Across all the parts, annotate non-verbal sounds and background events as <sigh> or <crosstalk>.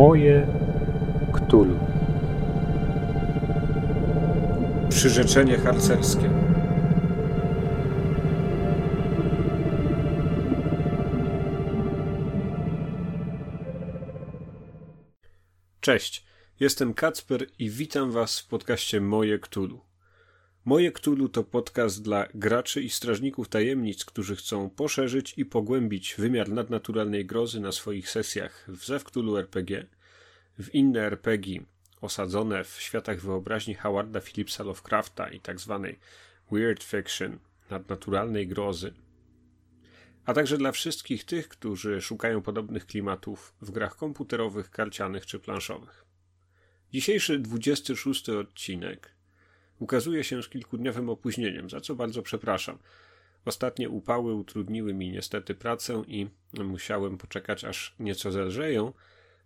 Moje Ktulu. Przyrzeczenie harcerskie. Cześć, jestem Kacper i witam Was w podcaście Moje Ktulu. Moje Ktulu to podcast dla graczy i strażników tajemnic, którzy chcą poszerzyć i pogłębić wymiar nadnaturalnej grozy na swoich sesjach w Zew Ktulu RPG, w inne RPG osadzone w światach wyobraźni Howarda Phillipsa Lovecrafta i tzw. Tak weird fiction, nadnaturalnej grozy. A także dla wszystkich tych, którzy szukają podobnych klimatów w grach komputerowych, karcianych czy planszowych. Dzisiejszy 26 odcinek ukazuje się z kilkudniowym opóźnieniem, za co bardzo przepraszam. Ostatnie upały utrudniły mi niestety pracę i musiałem poczekać aż nieco zelżeją,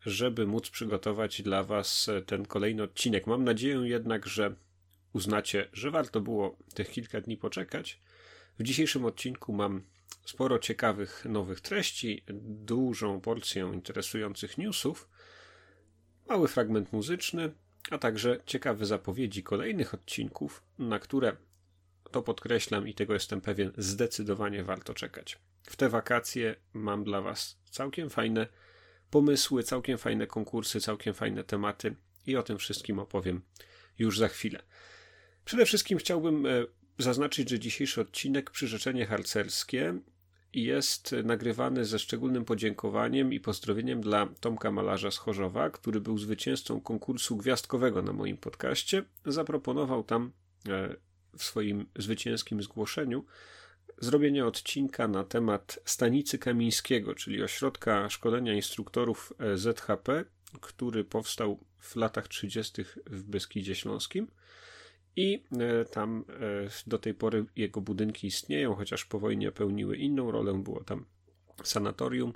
żeby móc przygotować dla Was ten kolejny odcinek. Mam nadzieję jednak, że uznacie, że warto było tych kilka dni poczekać. W dzisiejszym odcinku mam sporo ciekawych nowych treści, dużą porcję interesujących newsów, mały fragment muzyczny, a także ciekawe zapowiedzi kolejnych odcinków, na które to podkreślam i tego jestem pewien, zdecydowanie warto czekać. W te wakacje mam dla Was całkiem fajne pomysły, całkiem fajne konkursy, całkiem fajne tematy i o tym wszystkim opowiem już za chwilę. Przede wszystkim chciałbym e, zaznaczyć, że dzisiejszy odcinek Przyrzeczenie Harcerskie jest nagrywany ze szczególnym podziękowaniem i pozdrowieniem dla Tomka Malarza z Chorzowa, który był zwycięzcą konkursu gwiazdkowego na moim podcaście. Zaproponował tam e, w swoim zwycięskim zgłoszeniu zrobienie odcinka na temat Stanicy Kamińskiego, czyli ośrodka szkolenia instruktorów e, ZHP, który powstał w latach 30. w Beskidzie Śląskim. I e, tam e, do tej pory jego budynki istnieją, chociaż po wojnie pełniły inną rolę. Było tam sanatorium.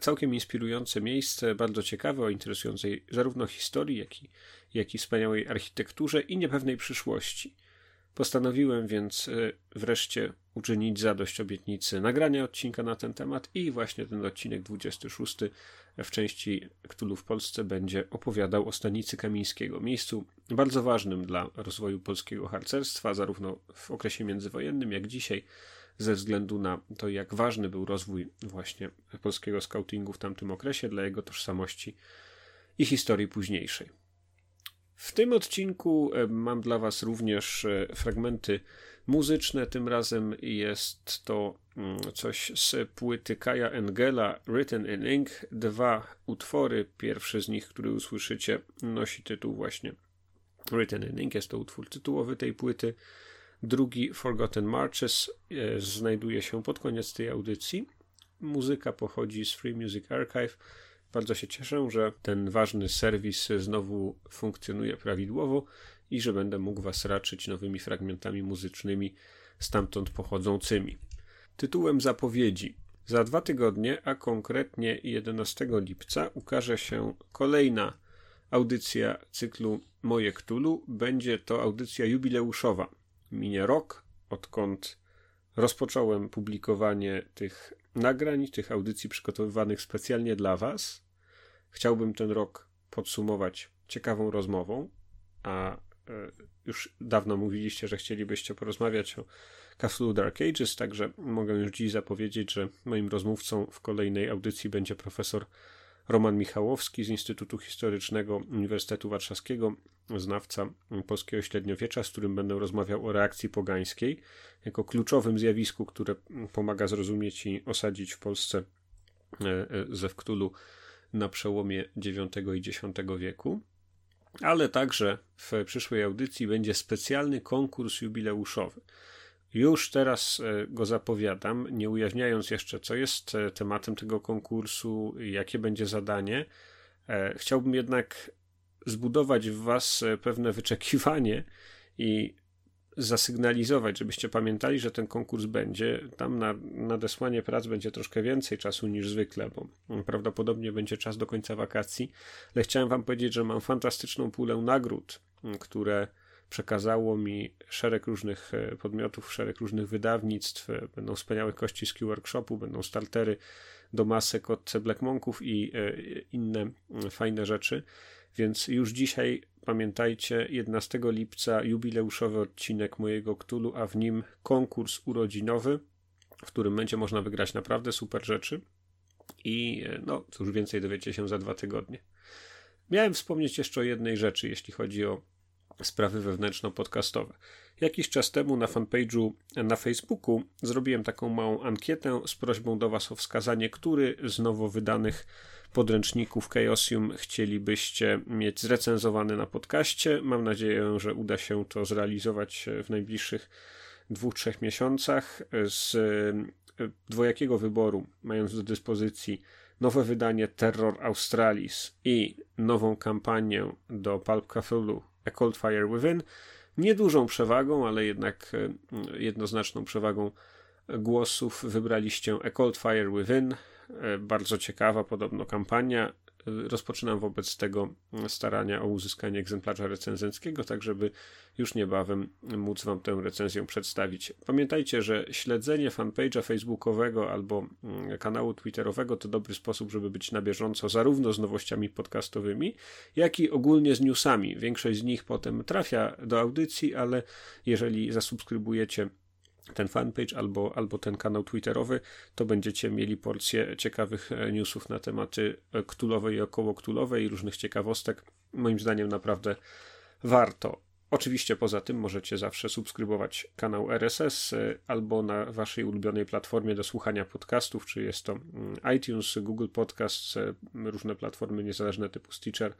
Całkiem inspirujące miejsce, bardzo ciekawe, o interesującej zarówno historii, jak i, jak i wspaniałej architekturze i niepewnej przyszłości. Postanowiłem więc e, wreszcie uczynić zadość obietnicy nagrania odcinka na ten temat i właśnie ten odcinek 26 w części Ktulu w Polsce będzie opowiadał o stanicy Kamińskiego, miejscu bardzo ważnym dla rozwoju polskiego harcerstwa, zarówno w okresie międzywojennym, jak dzisiaj, ze względu na to, jak ważny był rozwój właśnie polskiego scoutingu w tamtym okresie dla jego tożsamości i historii późniejszej. W tym odcinku e, mam dla Was również e, fragmenty muzyczne. Tym razem jest to mm, coś z płyty Kaja Engela Written in Ink. Dwa utwory. Pierwszy z nich, który usłyszycie, nosi tytuł właśnie Written in Ink. Jest to utwór tytułowy tej płyty. Drugi Forgotten Marches e, znajduje się pod koniec tej audycji. Muzyka pochodzi z Free Music Archive bardzo się cieszę, że ten ważny serwis znowu funkcjonuje prawidłowo i że będę mógł Was raczyć nowymi fragmentami muzycznymi stamtąd pochodzącymi. Tytułem zapowiedzi. Za dwa tygodnie, a konkretnie 11 lipca, ukaże się kolejna audycja cyklu Moje Ktulu. Będzie to audycja jubileuszowa. Minie rok, odkąd rozpocząłem publikowanie tych nagrań, tych audycji przygotowywanych specjalnie dla Was. Chciałbym ten rok podsumować ciekawą rozmową, a już dawno mówiliście, że chcielibyście porozmawiać o Cthulhu Dark Ages, także mogę już dziś zapowiedzieć, że moim rozmówcą w kolejnej audycji będzie profesor Roman Michałowski z Instytutu Historycznego Uniwersytetu Warszawskiego, znawca polskiego średniowiecza, z którym będę rozmawiał o reakcji pogańskiej, jako kluczowym zjawisku, które pomaga zrozumieć i osadzić w Polsce e, e, ze Wktulu na przełomie IX i X wieku. Ale także w przyszłej audycji będzie specjalny konkurs jubileuszowy. Już teraz e, go zapowiadam, nie ujawniając jeszcze, co jest e, tematem tego konkursu, jakie będzie zadanie. E, chciałbym jednak zbudować w Was pewne wyczekiwanie i zasygnalizować, żebyście pamiętali, że ten konkurs będzie. Tam na nadesłanie prac będzie troszkę więcej czasu niż zwykle, bo prawdopodobnie będzie czas do końca wakacji. Ale chciałem Wam powiedzieć, że mam fantastyczną pulę nagród, które przekazało mi szereg różnych e, podmiotów, szereg różnych wydawnictw. Będą wspaniałe kości z workshopu, będą startery do masek od Black Monków i e, inne fajne rzeczy. Więc już dzisiaj pamiętajcie, 11 lipca jubileuszowy odcinek mojego Ktulu, a w nim konkurs urodzinowy, w którym będzie można wygrać naprawdę super rzeczy. I no, cóż więcej dowiecie się za dwa tygodnie. Miałem wspomnieć jeszcze o jednej rzeczy, jeśli chodzi o sprawy wewnętrzno-podcastowe. Jakiś czas temu na fanpage'u na Facebooku zrobiłem taką małą ankietę z prośbą do Was o wskazanie, który z nowo wydanych podręczników Chaosium chcielibyście mieć zrecenzowany na podcaście. Mam nadzieję, że uda się to zrealizować w najbliższych dwóch, trzech miesiącach z e, dwojakiego wyboru, mając do dyspozycji nowe wydanie Terror Australis i nową kampanię do Pulp Cthulhu A Cold Fire Within, niedużą przewagą, ale jednak e, jednoznaczną przewagą głosów wybraliście A Cold Fire Within. E, bardzo ciekawa podobno kampania rozpoczynam wobec tego starania o uzyskanie egzemplarza recenzenckiego, tak żeby już niebawem móc Wam tę recenzję przedstawić. Pamiętajcie, że śledzenie fanpage'a facebookowego albo mm, kanału twitterowego to dobry sposób, żeby być na bieżąco zarówno z nowościami podcastowymi, jak i ogólnie z newsami. Większość z nich potem trafia do audycji, ale jeżeli zasubskrybujecie ten fanpage albo, albo ten kanał twitterowy, to będziecie mieli porcję ciekawych e, newsów na tematy e, ktulowej i około ktulowej i różnych ciekawostek. Moim zdaniem naprawdę warto. Oczywiście poza tym możecie zawsze subskrybować kanał RSS e, albo na waszej ulubionej platformie do słuchania podcastów, czy jest to mm, iTunes, Google Podcasts, różne platformy niezależne typu Stitcher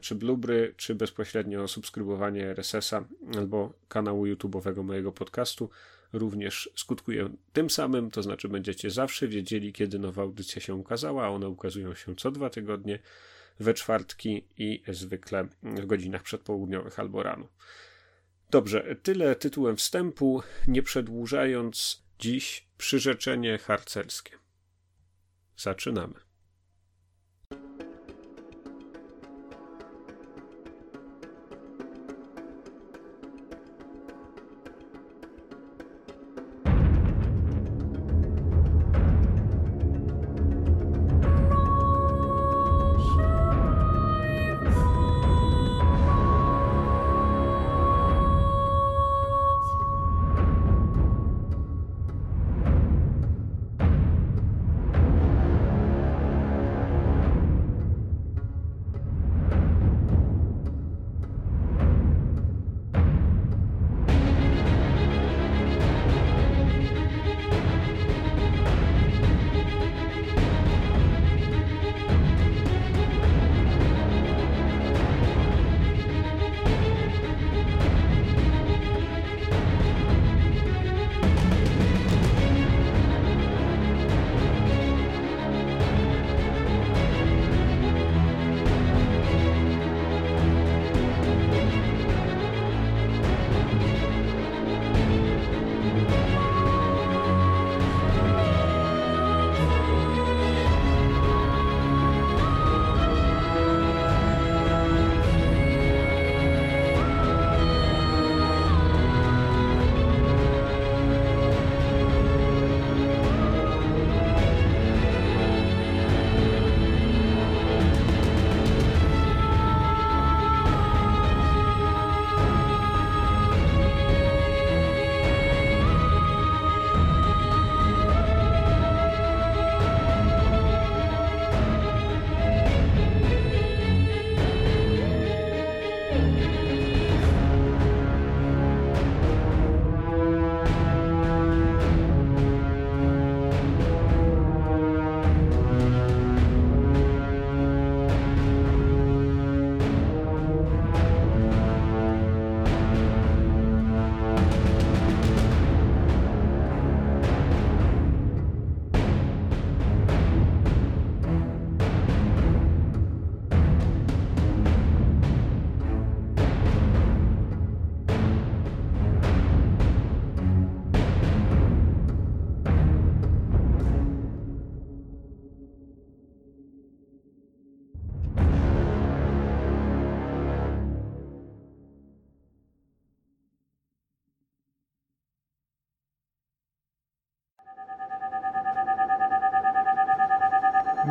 czy Blubry, czy bezpośrednio subskrybowanie RSS-a albo kanału YouTube'owego mojego podcastu również skutkuje tym samym, to znaczy będziecie zawsze wiedzieli, kiedy nowa audycja się ukazała, a one ukazują się co dwa tygodnie, we czwartki i zwykle w godzinach przedpołudniowych albo rano. Dobrze, tyle tytułem wstępu, nie przedłużając, dziś przyrzeczenie harcerskie. Zaczynamy.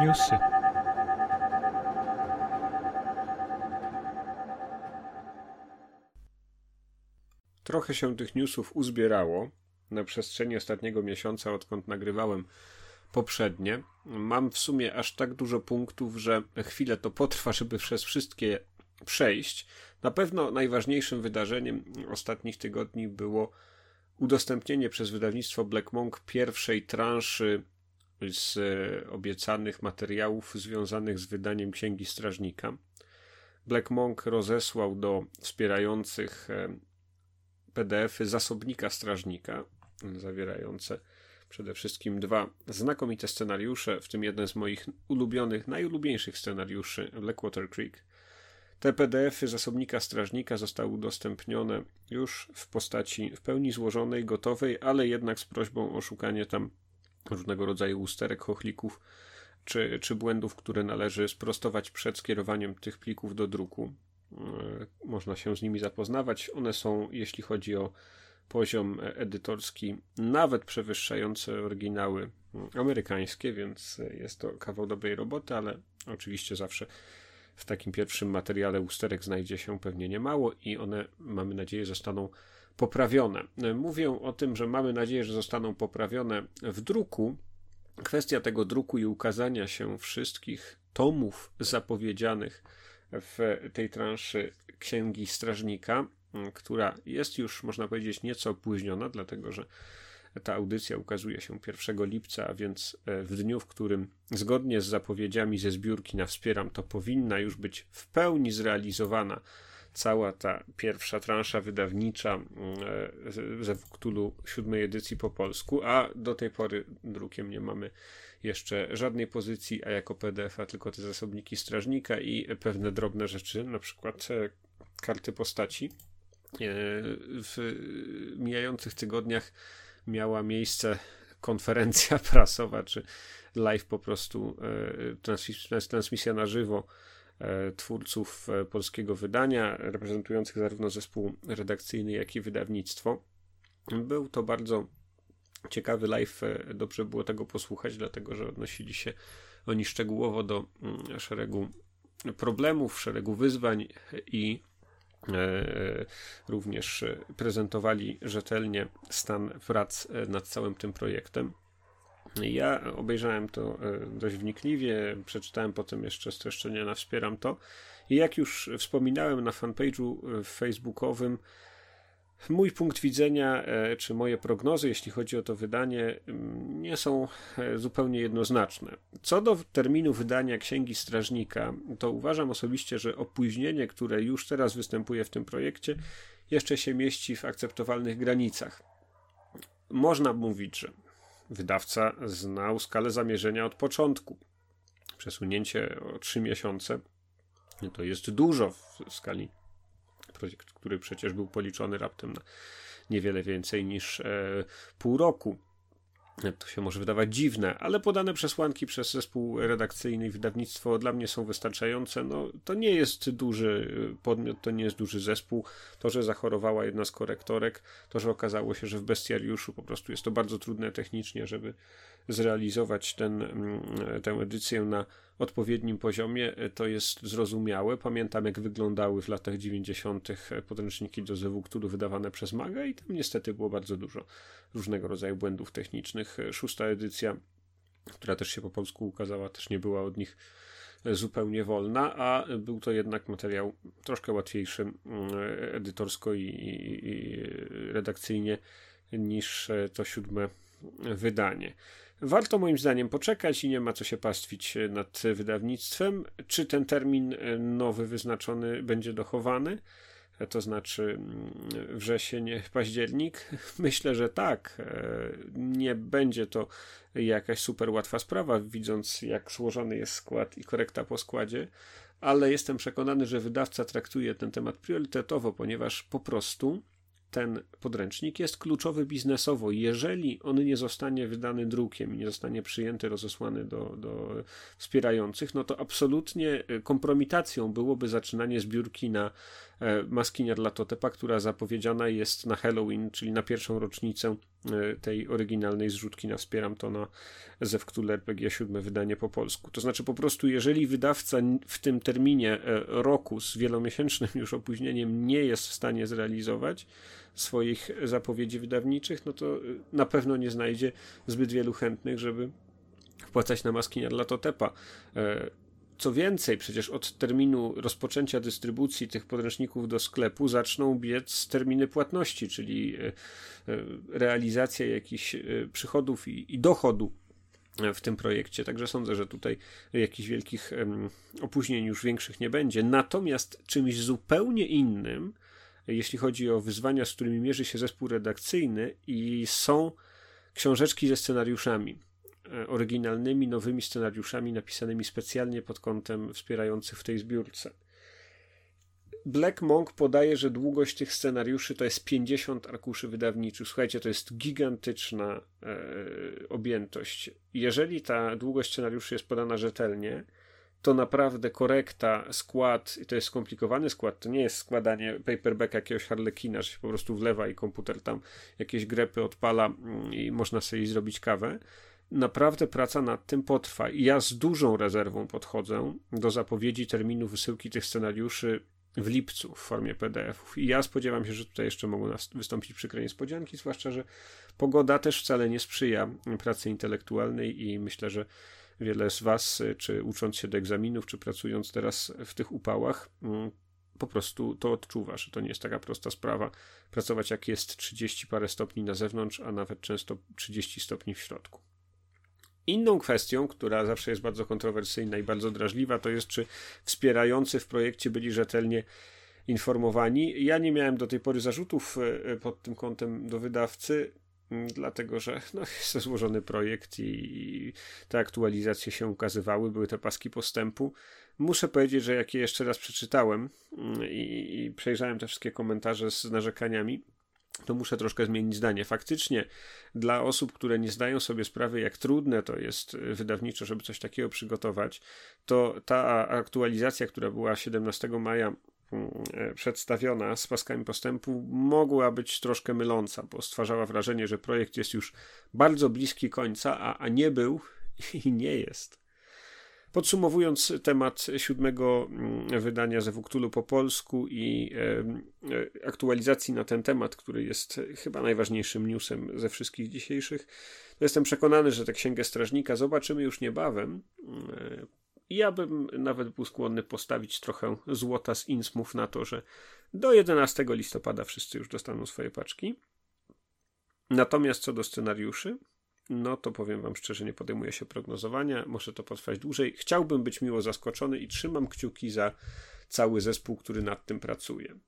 Newsy. Trochę się tych newsów uzbierało na przestrzeni ostatniego miesiąca, odkąd nagrywałem poprzednie. Mam w sumie aż tak dużo punktów, że chwilę to potrwa, żeby przez wszystkie przejść. Na pewno najważniejszym wydarzeniem ostatnich tygodni było udostępnienie przez wydawnictwo Black Monk pierwszej transzy z obiecanych materiałów związanych z wydaniem Księgi Strażnika. Black Monk rozesłał do wspierających e, PDF-y zasobnika strażnika, zawierające przede wszystkim dwa znakomite scenariusze, w tym jeden z moich ulubionych, najulubieńszych scenariuszy, Blackwater Creek. Te PDF-y zasobnika strażnika zostały udostępnione już w postaci w pełni złożonej, gotowej, ale jednak z prośbą o szukanie tam różnego rodzaju usterek, chochlików czy, czy błędów, które należy sprostować przed skierowaniem tych plików do druku. E, można się z nimi zapoznawać. One są, jeśli chodzi o poziom edytorski, nawet przewyższający oryginały amerykańskie, więc jest to kawał dobrej roboty, ale oczywiście zawsze w takim pierwszym materiale usterek znajdzie się pewnie niemało i one, mamy nadzieję, zostaną poprawione. Mówię o tym, że mamy nadzieję, że zostaną poprawione w druku. Kwestia tego druku i ukazania się wszystkich tomów zapowiedzianych w tej transzy Księgi Strażnika, która jest już, można powiedzieć, nieco opóźniona, dlatego że ta audycja ukazuje się 1 lipca, a więc e, w dniu, w którym zgodnie z zapowiedziami ze zbiórki na Wspieram to powinna już być w pełni zrealizowana cała ta pierwsza transza wydawnicza mm, e, ze Wktulu siódmej edycji po polsku, a do tej pory drukiem nie mamy jeszcze żadnej pozycji, a jako PDF, a tylko te zasobniki strażnika i pewne drobne rzeczy, na przykład e, karty postaci. E, w mijających tygodniach miała miejsce konferencja <laughs> prasowa, czy live po prostu transmisja na żywo twórców e, polskiego wydania, reprezentujących zarówno zespół redakcyjny, jak i wydawnictwo. Był to bardzo ciekawy live, e, dobrze było tego posłuchać, dlatego że odnosili się oni szczegółowo do mm, szeregu problemów, szeregu wyzwań i również prezentowali rzetelnie stan prac nad całym tym projektem. Ja obejrzałem to e, dość wnikliwie, przeczytałem potem jeszcze streszczenia na Wspieram to i jak już wspominałem na fanpage'u e, facebookowym, mój punkt widzenia, e, czy moje prognozy, jeśli chodzi o to wydanie, nie są zupełnie jednoznaczne. Co do terminu wydania Księgi Strażnika, to uważam osobiście, że opóźnienie, które już teraz występuje w tym projekcie, jeszcze się mieści w akceptowalnych granicach. Można mówić, że Wydawca znał skalę zamierzenia od początku. Przesunięcie o 3 miesiące to jest dużo w skali projektu, który przecież był policzony raptem na niewiele więcej niż e, pół roku. To się może wydawać dziwne, ale podane przesłanki przez zespół redakcyjny i wydawnictwo dla mnie są wystarczające. No, to nie jest duży podmiot, to nie jest duży zespół. To, że zachorowała jedna z korektorek, to, że okazało się, że w bestiariuszu po prostu jest to bardzo trudne technicznie, żeby zrealizować ten, mm, tę edycję na odpowiednim poziomie, to jest zrozumiałe. Pamiętam, jak wyglądały w latach 90. podręczniki do ZW, które wydawane przez Maga i tam niestety było bardzo dużo różnego rodzaju błędów technicznych. Szósta edycja, która też się po polsku ukazała, też nie była od nich zupełnie wolna, a był to jednak materiał troszkę łatwiejszy mm, edytorsko i, i, i redakcyjnie niż to siódme wydanie. Warto moim zdaniem poczekać i nie ma co się pastwić nad wydawnictwem. Czy ten termin nowy wyznaczony będzie dochowany? to znaczy mm, wrzesień, październik? <laughs> Myślę, że tak. Nie będzie to jakaś super łatwa sprawa, widząc jak złożony jest skład i korekta po składzie, ale jestem przekonany, że wydawca traktuje ten temat priorytetowo, ponieważ po prostu ten podręcznik jest kluczowy biznesowo. Jeżeli on nie zostanie wydany drukiem nie zostanie przyjęty, rozesłany do, do wspierających, no to absolutnie kompromitacją byłoby zaczynanie zbiórki na e, Maskiniar Latotepa, która zapowiedziana jest na Halloween, czyli na pierwszą rocznicę e, tej oryginalnej zrzutki na Wspieram to na Zewktule RPG 7 wydanie po polsku. To znaczy po prostu, jeżeli wydawca w tym terminie e, roku z wielomiesięcznym już opóźnieniem nie jest w stanie zrealizować swoich zapowiedzi wydawniczych, no to na pewno nie znajdzie zbyt wielu chętnych, żeby wpłacać na Maskiniar Latotepa. Co więcej, przecież od terminu rozpoczęcia dystrybucji tych podręczników do sklepu zaczną biec terminy płatności, czyli e, e, realizacja jakichś e, przychodów i, i dochodu w tym projekcie. Także sądzę, że tutaj jakichś wielkich opóźnień już większych nie będzie. Natomiast czymś zupełnie innym, jeśli chodzi o wyzwania, z którymi mierzy się zespół redakcyjny, i są książeczki ze scenariuszami. E, oryginalnymi, nowymi scenariuszami napisanymi specjalnie pod kątem wspierających w tej zbiórce. Black Monk podaje, że długość tych scenariuszy to jest 50 arkuszy wydawniczych. Słuchajcie, to jest gigantyczna e, objętość. Jeżeli ta długość scenariuszy jest podana rzetelnie, to naprawdę korekta, skład, i to jest skomplikowany skład, to nie jest składanie paperbacka jakiegoś harlekina, że się po prostu wlewa i komputer tam jakieś grepy odpala mm, i można sobie zrobić kawę naprawdę praca nad tym potrwa. I ja z dużą rezerwą podchodzę do zapowiedzi terminu wysyłki tych scenariuszy w lipcu w formie PDF-ów. I ja spodziewam się, że tutaj jeszcze mogą wystąpić przykre niespodzianki, zwłaszcza, że pogoda też wcale nie sprzyja pracy intelektualnej i myślę, że wiele z Was, czy ucząc się do egzaminów, czy pracując teraz w tych upałach, mm, po prostu to odczuwa, że to nie jest taka prosta sprawa pracować jak jest 30 parę stopni na zewnątrz, a nawet często 30 stopni w środku. Inną kwestią, która zawsze jest bardzo kontrowersyjna i bardzo drażliwa, to jest, czy wspierający w projekcie byli rzetelnie informowani. Ja nie miałem do tej pory zarzutów e, e, pod tym kątem do wydawcy, dlatego że no, <laughs> jest to złożony projekt i te aktualizacje się ukazywały, były te paski postępu. Muszę powiedzieć, że jak je jeszcze raz przeczytałem i, i przejrzałem te wszystkie komentarze z narzekaniami, to muszę troszkę zmienić zdanie. Faktycznie dla osób, które nie zdają sobie sprawy, jak trudne to jest y, wydawniczo, żeby coś takiego przygotować, to ta aktualizacja, która była 17 maja mm, e, przedstawiona z paskami postępu, mogła być troszkę myląca, bo stwarzała wrażenie, że projekt jest już bardzo bliski końca, a, a nie był <laughs> i nie jest. Podsumowując temat siódmego mm, wydania ze Wuktulu po polsku i e, aktualizacji na ten temat, który jest chyba najważniejszym newsem ze wszystkich dzisiejszych, jestem przekonany, że tę księgę strażnika zobaczymy już niebawem. E, ja bym nawet był skłonny postawić trochę złota z Innsmouth na to, że do 11 listopada wszyscy już dostaną swoje paczki. Natomiast co do scenariuszy, no to powiem Wam szczerze, nie podejmuję się prognozowania. Może to potrwać dłużej. Chciałbym być miło zaskoczony i trzymam kciuki za cały zespół, który nad tym pracuje.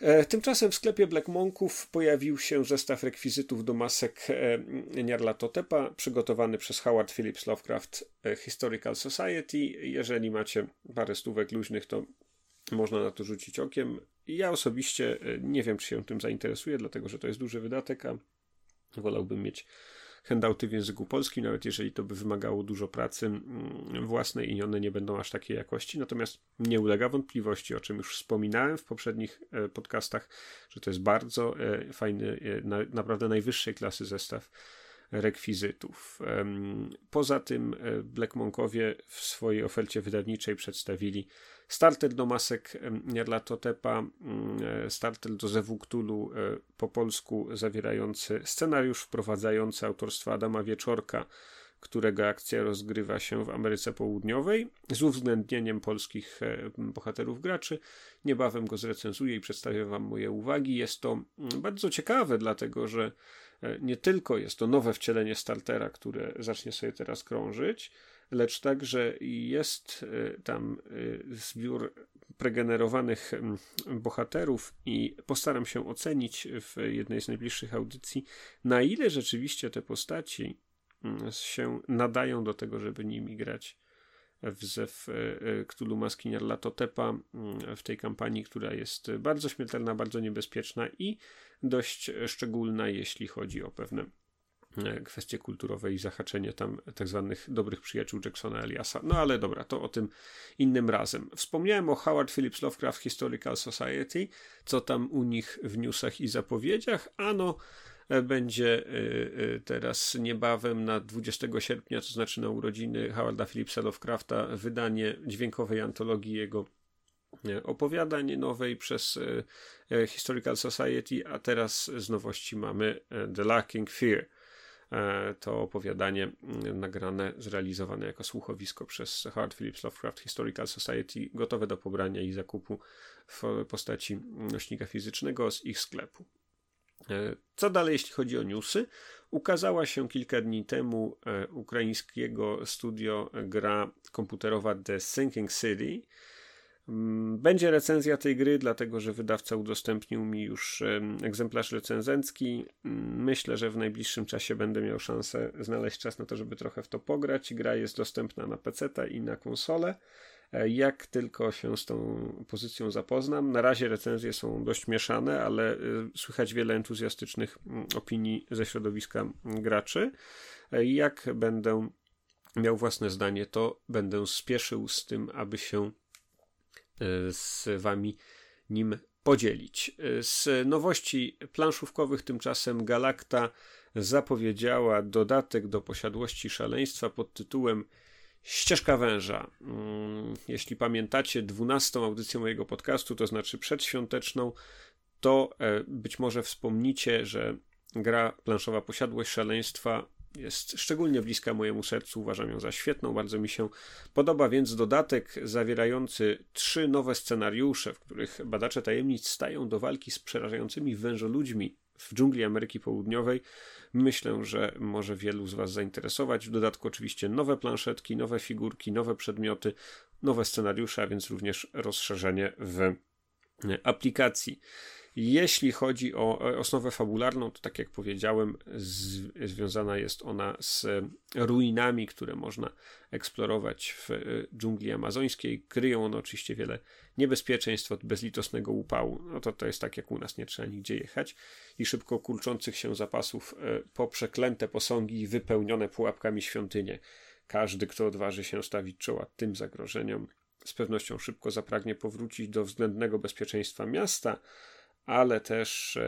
E, tymczasem w sklepie Black Monków pojawił się zestaw rekwizytów do masek e, Nyarlathotepa przygotowany przez Howard Phillips Lovecraft e, Historical Society. Jeżeli macie parę stówek luźnych, to można na to rzucić okiem. Ja osobiście nie wiem, czy się tym zainteresuję, dlatego że to jest duży wydatek, a Wolałbym mieć handouty w języku polskim, nawet jeżeli to by wymagało dużo pracy mm, własnej i one nie będą aż takiej jakości. Natomiast nie ulega wątpliwości, o czym już wspominałem w poprzednich e, podcastach, że to jest bardzo e, fajny, e, naprawdę najwyższej klasy zestaw rekwizytów. Poza tym Black Monkowie w swojej ofercie wydawniczej przedstawili Starter do masek Nyarlathotepa, mm, e, starter do Zewuktulu e, po polsku zawierający scenariusz wprowadzający autorstwa Adama Wieczorka, którego akcja rozgrywa się w Ameryce Południowej z uwzględnieniem polskich e, bohaterów graczy. Niebawem go zrecenzuję i przedstawię Wam moje uwagi. Jest to mm, bardzo ciekawe, dlatego że nie tylko jest to nowe wcielenie startera, które zacznie sobie teraz krążyć, lecz także jest e, tam e, zbiór pregenerowanych bohaterów i postaram się ocenić w jednej z najbliższych audycji, na ile rzeczywiście te postaci się nadają do tego, żeby nimi grać. W Zew e, Cthulhu Maski Latotepa w tej kampanii, która jest bardzo śmiertelna, bardzo niebezpieczna i dość szczególna, jeśli chodzi o pewne kwestie kulturowe i zahaczenie tam tak zwanych dobrych przyjaciół Jacksona Eliasa. No ale dobra, to o tym innym razem. Wspomniałem o Howard Phillips Lovecraft Historical Society, co tam u nich w newsach i zapowiedziach. Ano, e, będzie e, teraz niebawem na 20 sierpnia, to znaczy na urodziny Howarda Phillipsa Lovecrafta, wydanie dźwiękowej antologii jego opowiadań nowej przez e, Historical Society, a z z nowości mamy e, The Lacking Fear. E, to opowiadanie nagrane, zrealizowane jako słuchowisko przez Howard Phillips Lovecraft Historical Society, gotowe do pobrania i zakupu w postaci nośnika fizycznego z ich sklepu. Co dalej, jeśli chodzi o newsy? Ukazała się kilka dni temu ukraińskiego studio gra komputerowa The Sinking City, Mm, będzie recenzja tej gry, dlatego że wydawca udostępnił mi już egzemplarz recenzencki. Mm, myślę, że w najbliższym czasie będę miał szansę znaleźć czas na to, żeby trochę w to pograć. Gra jest dostępna na PC i na konsolę. E, jak tylko się z tą pozycją zapoznam, na razie recenzje są dość mieszane, ale y, słychać wiele entuzjastycznych mm, opinii ze środowiska graczy. E, jak będę miał własne zdanie, to będę spieszył z tym, aby się E, z wami nim podzielić. E, z nowości planszówkowych tymczasem Galakta zapowiedziała dodatek do posiadłości szaleństwa pod tytułem Ścieżka węża. Mm, jeśli pamiętacie dwunastą audycję mojego podcastu, to znaczy przedświąteczną, to e, być może wspomnicie, że gra planszowa Posiadłość Szaleństwa jest szczególnie bliska mojemu sercu, uważam ją za świetną, bardzo mi się podoba, więc dodatek zawierający trzy nowe scenariusze, w których badacze tajemnic stają do walki z przerażającymi wężoludźmi w dżungli Ameryki Południowej, myślę, że może wielu z Was zainteresować. W dodatku oczywiście nowe planszetki, nowe figurki, nowe przedmioty, nowe scenariusze, a więc również rozszerzenie w aplikacji. Jeśli chodzi o osnowę fabularną, to tak jak powiedziałem, związana jest ona z ruinami, które można eksplorować w e, dżungli amazońskiej. Kryją one oczywiście wiele niebezpieczeństw od bezlitosnego upału. No to to jest tak jak u nas, nie trzeba nigdzie jechać. I szybko kurczących się zapasów e, po przeklęte posągi wypełnione pułapkami świątynie. Każdy, kto odważy się stawić czoła tym zagrożeniom, z pewnością szybko zapragnie powrócić do względnego bezpieczeństwa miasta, ale też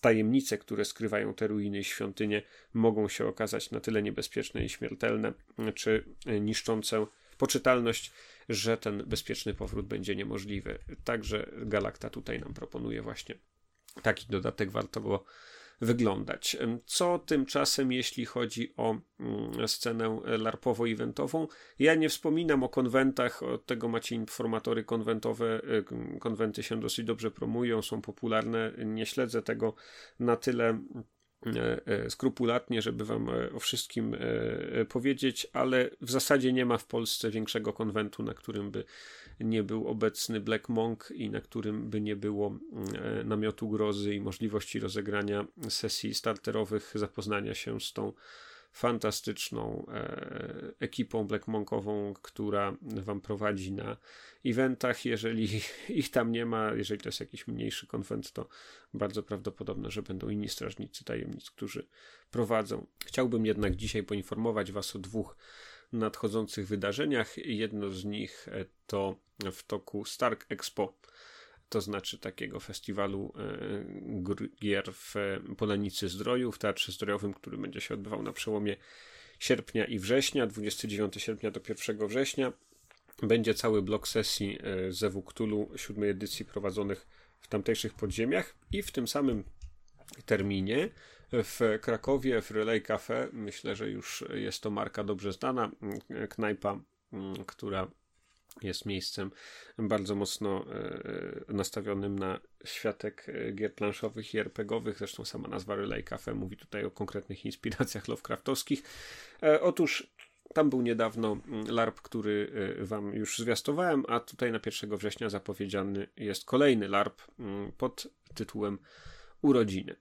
tajemnice, które skrywają te ruiny i świątynie, mogą się okazać na tyle niebezpieczne i śmiertelne, czy niszczące poczytalność, że ten bezpieczny powrót będzie niemożliwy. Także Galakta tutaj nam proponuje właśnie taki dodatek, warto go wyglądać. Co tymczasem, jeśli chodzi o mm, scenę larpowo-eventową? Ja nie wspominam o konwentach, od tego macie informatory konwentowe. Y, konwenty się dosyć dobrze promują, są popularne. Nie śledzę tego na tyle skrupulatnie, żeby wam e, o wszystkim powiedzieć, ale w zasadzie nie ma w Polsce większego konwentu, na którym by nie był obecny Black Monk i na którym by nie było namiotu grozy i możliwości rozegrania sesji starterowych, zapoznania się z tą fantastyczną e, ekipą Blackmonkową, która wam prowadzi na eventach. Jeżeli <laughs> ich tam nie ma, jeżeli to jest jakiś mniejszy konwent, to bardzo prawdopodobne, że będą inni strażnicy tajemnic, którzy prowadzą. Chciałbym jednak dzisiaj poinformować was o dwóch nadchodzących wydarzeniach. Jedno z nich e, to w toku Stark Expo to znaczy takiego festiwalu e, gier w Polanicy Zdroju, w Teatrze Zdrojowym, który będzie się odbywał na przełomie sierpnia i września, 29 sierpnia do 1 września. Będzie cały blok sesji ze Wuktulu siódmej edycji prowadzonych w tamtejszych podziemiach i w tym samym terminie w Krakowie w Relay Cafe, myślę, że już jest to marka dobrze znana, knajpa, która jest miejscem bardzo mocno e, nastawionym na światek e, gier planszowych i RPGowych. Zresztą sama nazwa Relay Cafe mówi tutaj o konkretnych inspiracjach <laughs> Lovecraftowskich. E, otóż tam był niedawno mm, LARP, który Wam już zwiastowałem, a tutaj na 1 września zapowiedziany jest kolejny LARP mm, pod tytułem Urodziny.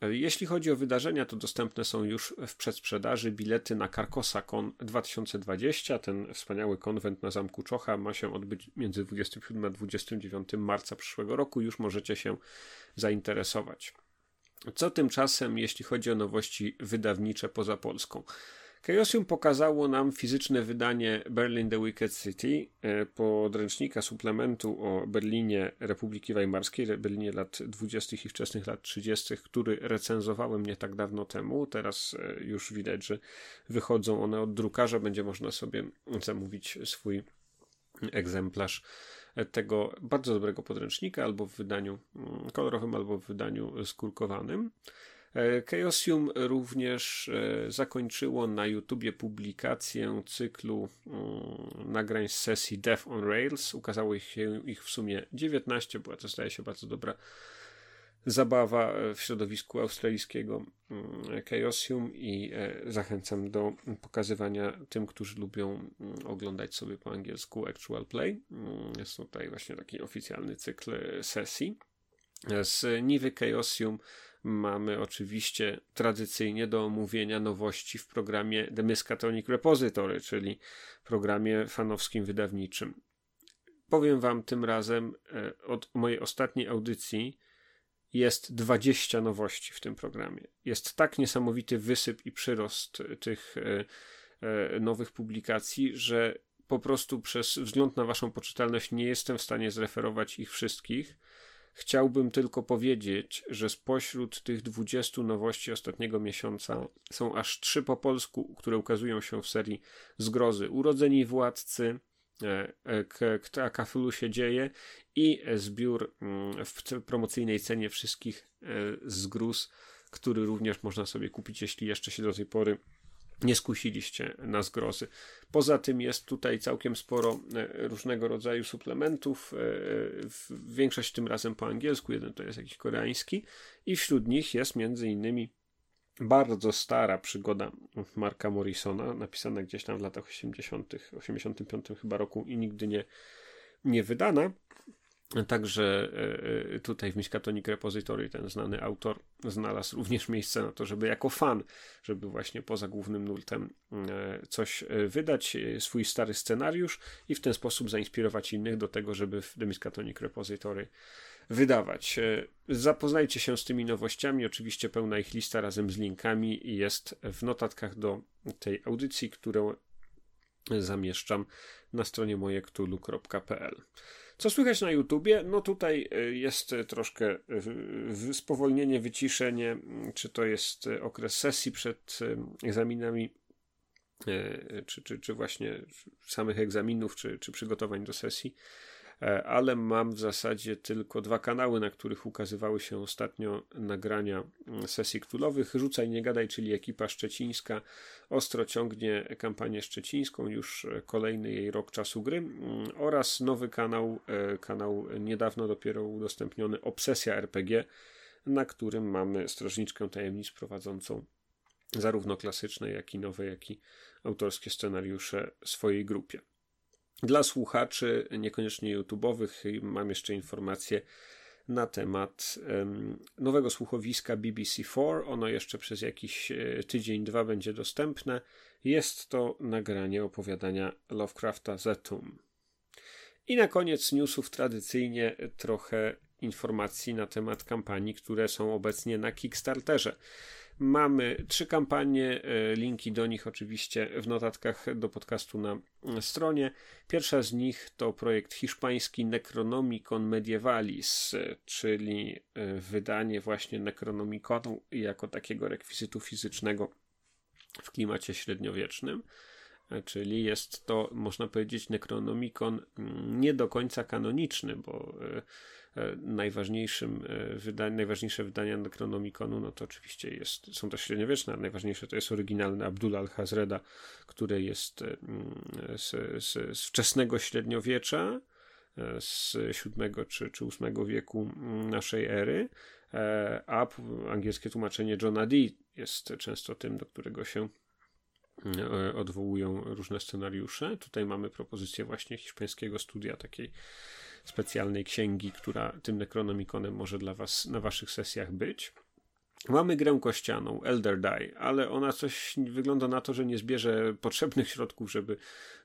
Jeśli chodzi o wydarzenia, to dostępne są już w przedsprzedaży bilety na Carcosa Con 2020. Ten wspaniały konwent na Zamku Czocha ma się odbyć między 27 a 29 marca przyszłego roku. Już możecie się zainteresować. Co tymczasem, jeśli chodzi o nowości wydawnicze poza Polską? Chaosium pokazało nam fizyczne wydanie Berlin the Wicked City, e, podręcznika suplementu o Berlinie Republiki Weimarskiej, Berlinie lat 20. i wczesnych lat 30., który recenzowałem nie tak dawno temu. Teraz e, już widać, że wychodzą one od drukarza, będzie można sobie zamówić swój egzemplarz tego bardzo dobrego podręcznika, albo w wydaniu mm, kolorowym, albo w wydaniu skórkowanym. E, Chaosium również e, zakończyło na YouTubie publikację cyklu mm, nagrań z sesji Death on Rails. Ukazało ich, ich w sumie 19, była to zdaje się bardzo dobra zabawa w środowisku australijskiego mm, Chaosium i e, zachęcam do pokazywania tym, którzy lubią mm, oglądać sobie po angielsku Actual Play. Jest tutaj właśnie taki oficjalny cykl sesji. Z Niwy Chaosium mamy oczywiście tradycyjnie do omówienia nowości w programie The Miskatonic Repository, czyli programie fanowskim wydawniczym. Powiem Wam tym razem e, od mojej ostatniej audycji jest 20 nowości w tym programie. Jest tak niesamowity wysyp i przyrost tych e, e, nowych publikacji, że po prostu przez wzgląd na Waszą poczytalność nie jestem w stanie zreferować ich wszystkich Chciałbym tylko powiedzieć, że spośród tych 20 nowości ostatniego miesiąca są aż trzy po polsku, które ukazują się w serii Zgrozy. Urodzeni Władcy, e, e, a Kafulu się dzieje i zbiór mm, w promocyjnej cenie wszystkich e, zgróz, który również można sobie kupić, jeśli jeszcze się do tej pory nie skusiliście na zgrozy. Poza tym jest tutaj całkiem sporo e, różnego rodzaju suplementów. E, większość tym razem po angielsku, jeden to jest jakiś koreański, i wśród nich jest między innymi bardzo stara przygoda Marka Morrisona, napisana gdzieś tam w latach 80., 85 chyba roku i nigdy nie, nie wydana. Także e, e, tutaj w Miskatonic Repository ten znany autor znalazł również miejsce na to, żeby jako fan, żeby właśnie poza głównym nurtem e, coś wydać, swój stary scenariusz i w ten sposób zainspirować innych do tego, żeby w The Miskatonic Repository wydawać. Zapoznajcie się z tymi nowościami, oczywiście pełna ich lista razem z linkami jest w notatkach do tej audycji, którą zamieszczam na stronie mojektulu.pl. Co słychać na YouTubie? No tutaj e, jest troszkę e, spowolnienie, wyciszenie, czy to jest okres sesji przed egzaminami, czy, czy, czy właśnie samych egzaminów, czy, czy przygotowań do sesji. E, ale mam w zasadzie tylko dwa kanały, na których ukazywały się ostatnio nagrania mm, sesji ktulowych. Rzucaj, nie gadaj, czyli ekipa szczecińska ostro ciągnie kampanię szczecińską, już kolejny jej rok czasu gry mm, oraz nowy kanał, e, kanał niedawno dopiero udostępniony Obsesja RPG, na którym mamy strażniczkę tajemnic prowadzącą zarówno klasyczne, jak i nowe, jak i autorskie scenariusze swojej grupie. Dla słuchaczy, niekoniecznie YouTube'owych, mam jeszcze informacje na temat nowego słuchowiska BBC4. Ono jeszcze przez jakiś e, tydzień, dwa będzie dostępne. Jest to nagranie opowiadania Lovecrafta Zetum. I na koniec newsów tradycyjnie trochę informacji na temat kampanii, które są obecnie na Kickstarterze. Mamy trzy kampanie, e, linki do nich oczywiście w notatkach do podcastu na stronie. Pierwsza z nich to projekt hiszpański Necronomicon Medievalis, czyli e, wydanie właśnie Necronomiconu jako takiego rekwizytu fizycznego w klimacie średniowiecznym. E, czyli jest to, można powiedzieć, Necronomicon mm, nie do końca kanoniczny, bo E, najważniejszym e, wydań, najważniejsze wydania Necronomiconu, no to oczywiście jest, są to średniowieczne, ale najważniejsze to jest oryginalny Abdullah al-Hazreda, który jest e, mm, z, z, z wczesnego średniowiecza, z VII czy, czy VIII wieku mm, naszej ery, a angielskie tłumaczenie Johna Dee jest często tym, do którego się odwołują różne scenariusze. Tutaj mamy propozycję właśnie hiszpańskiego studia takiej specjalnej księgi, która tym Necronomiconem może dla was na waszych sesjach być. Mamy grę kościaną, Elder Die, ale ona coś wygląda na to, że nie zbierze potrzebnych środków, żeby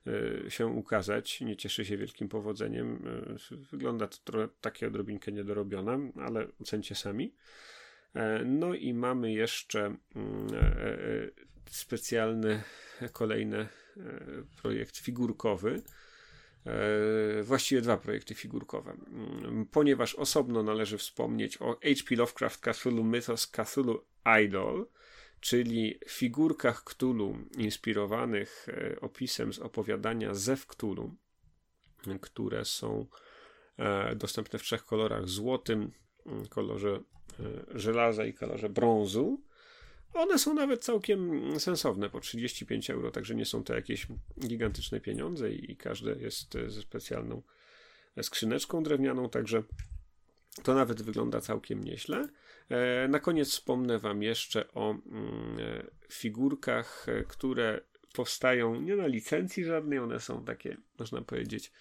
y, się ukazać. Nie cieszy się wielkim powodzeniem. Y, wygląda to trochę takie odrobinkę niedorobione, ale ocencie sami. No i mamy jeszcze mm, specjalny kolejny projekt figurkowy. Właściwie dwa projekty figurkowe, mm, ponieważ osobno należy wspomnieć o H.P. Lovecraft Cthulhu Mythos Cthulhu Idol, czyli figurkach Cthulhu inspirowanych opisem z opowiadania Zew Cthulhu, które są e, dostępne w trzech kolorach: złotym, mm, kolorze e, żelaza i kolorze brązu. One są nawet całkiem sensowne, po 35 euro, także nie są to jakieś gigantyczne pieniądze i każde jest e, ze specjalną skrzyneczką drewnianą, także to nawet wygląda całkiem nieźle. Na koniec wspomnę Wam jeszcze o mm, figurkach, które powstają nie na licencji żadnej, one są takie, można powiedzieć,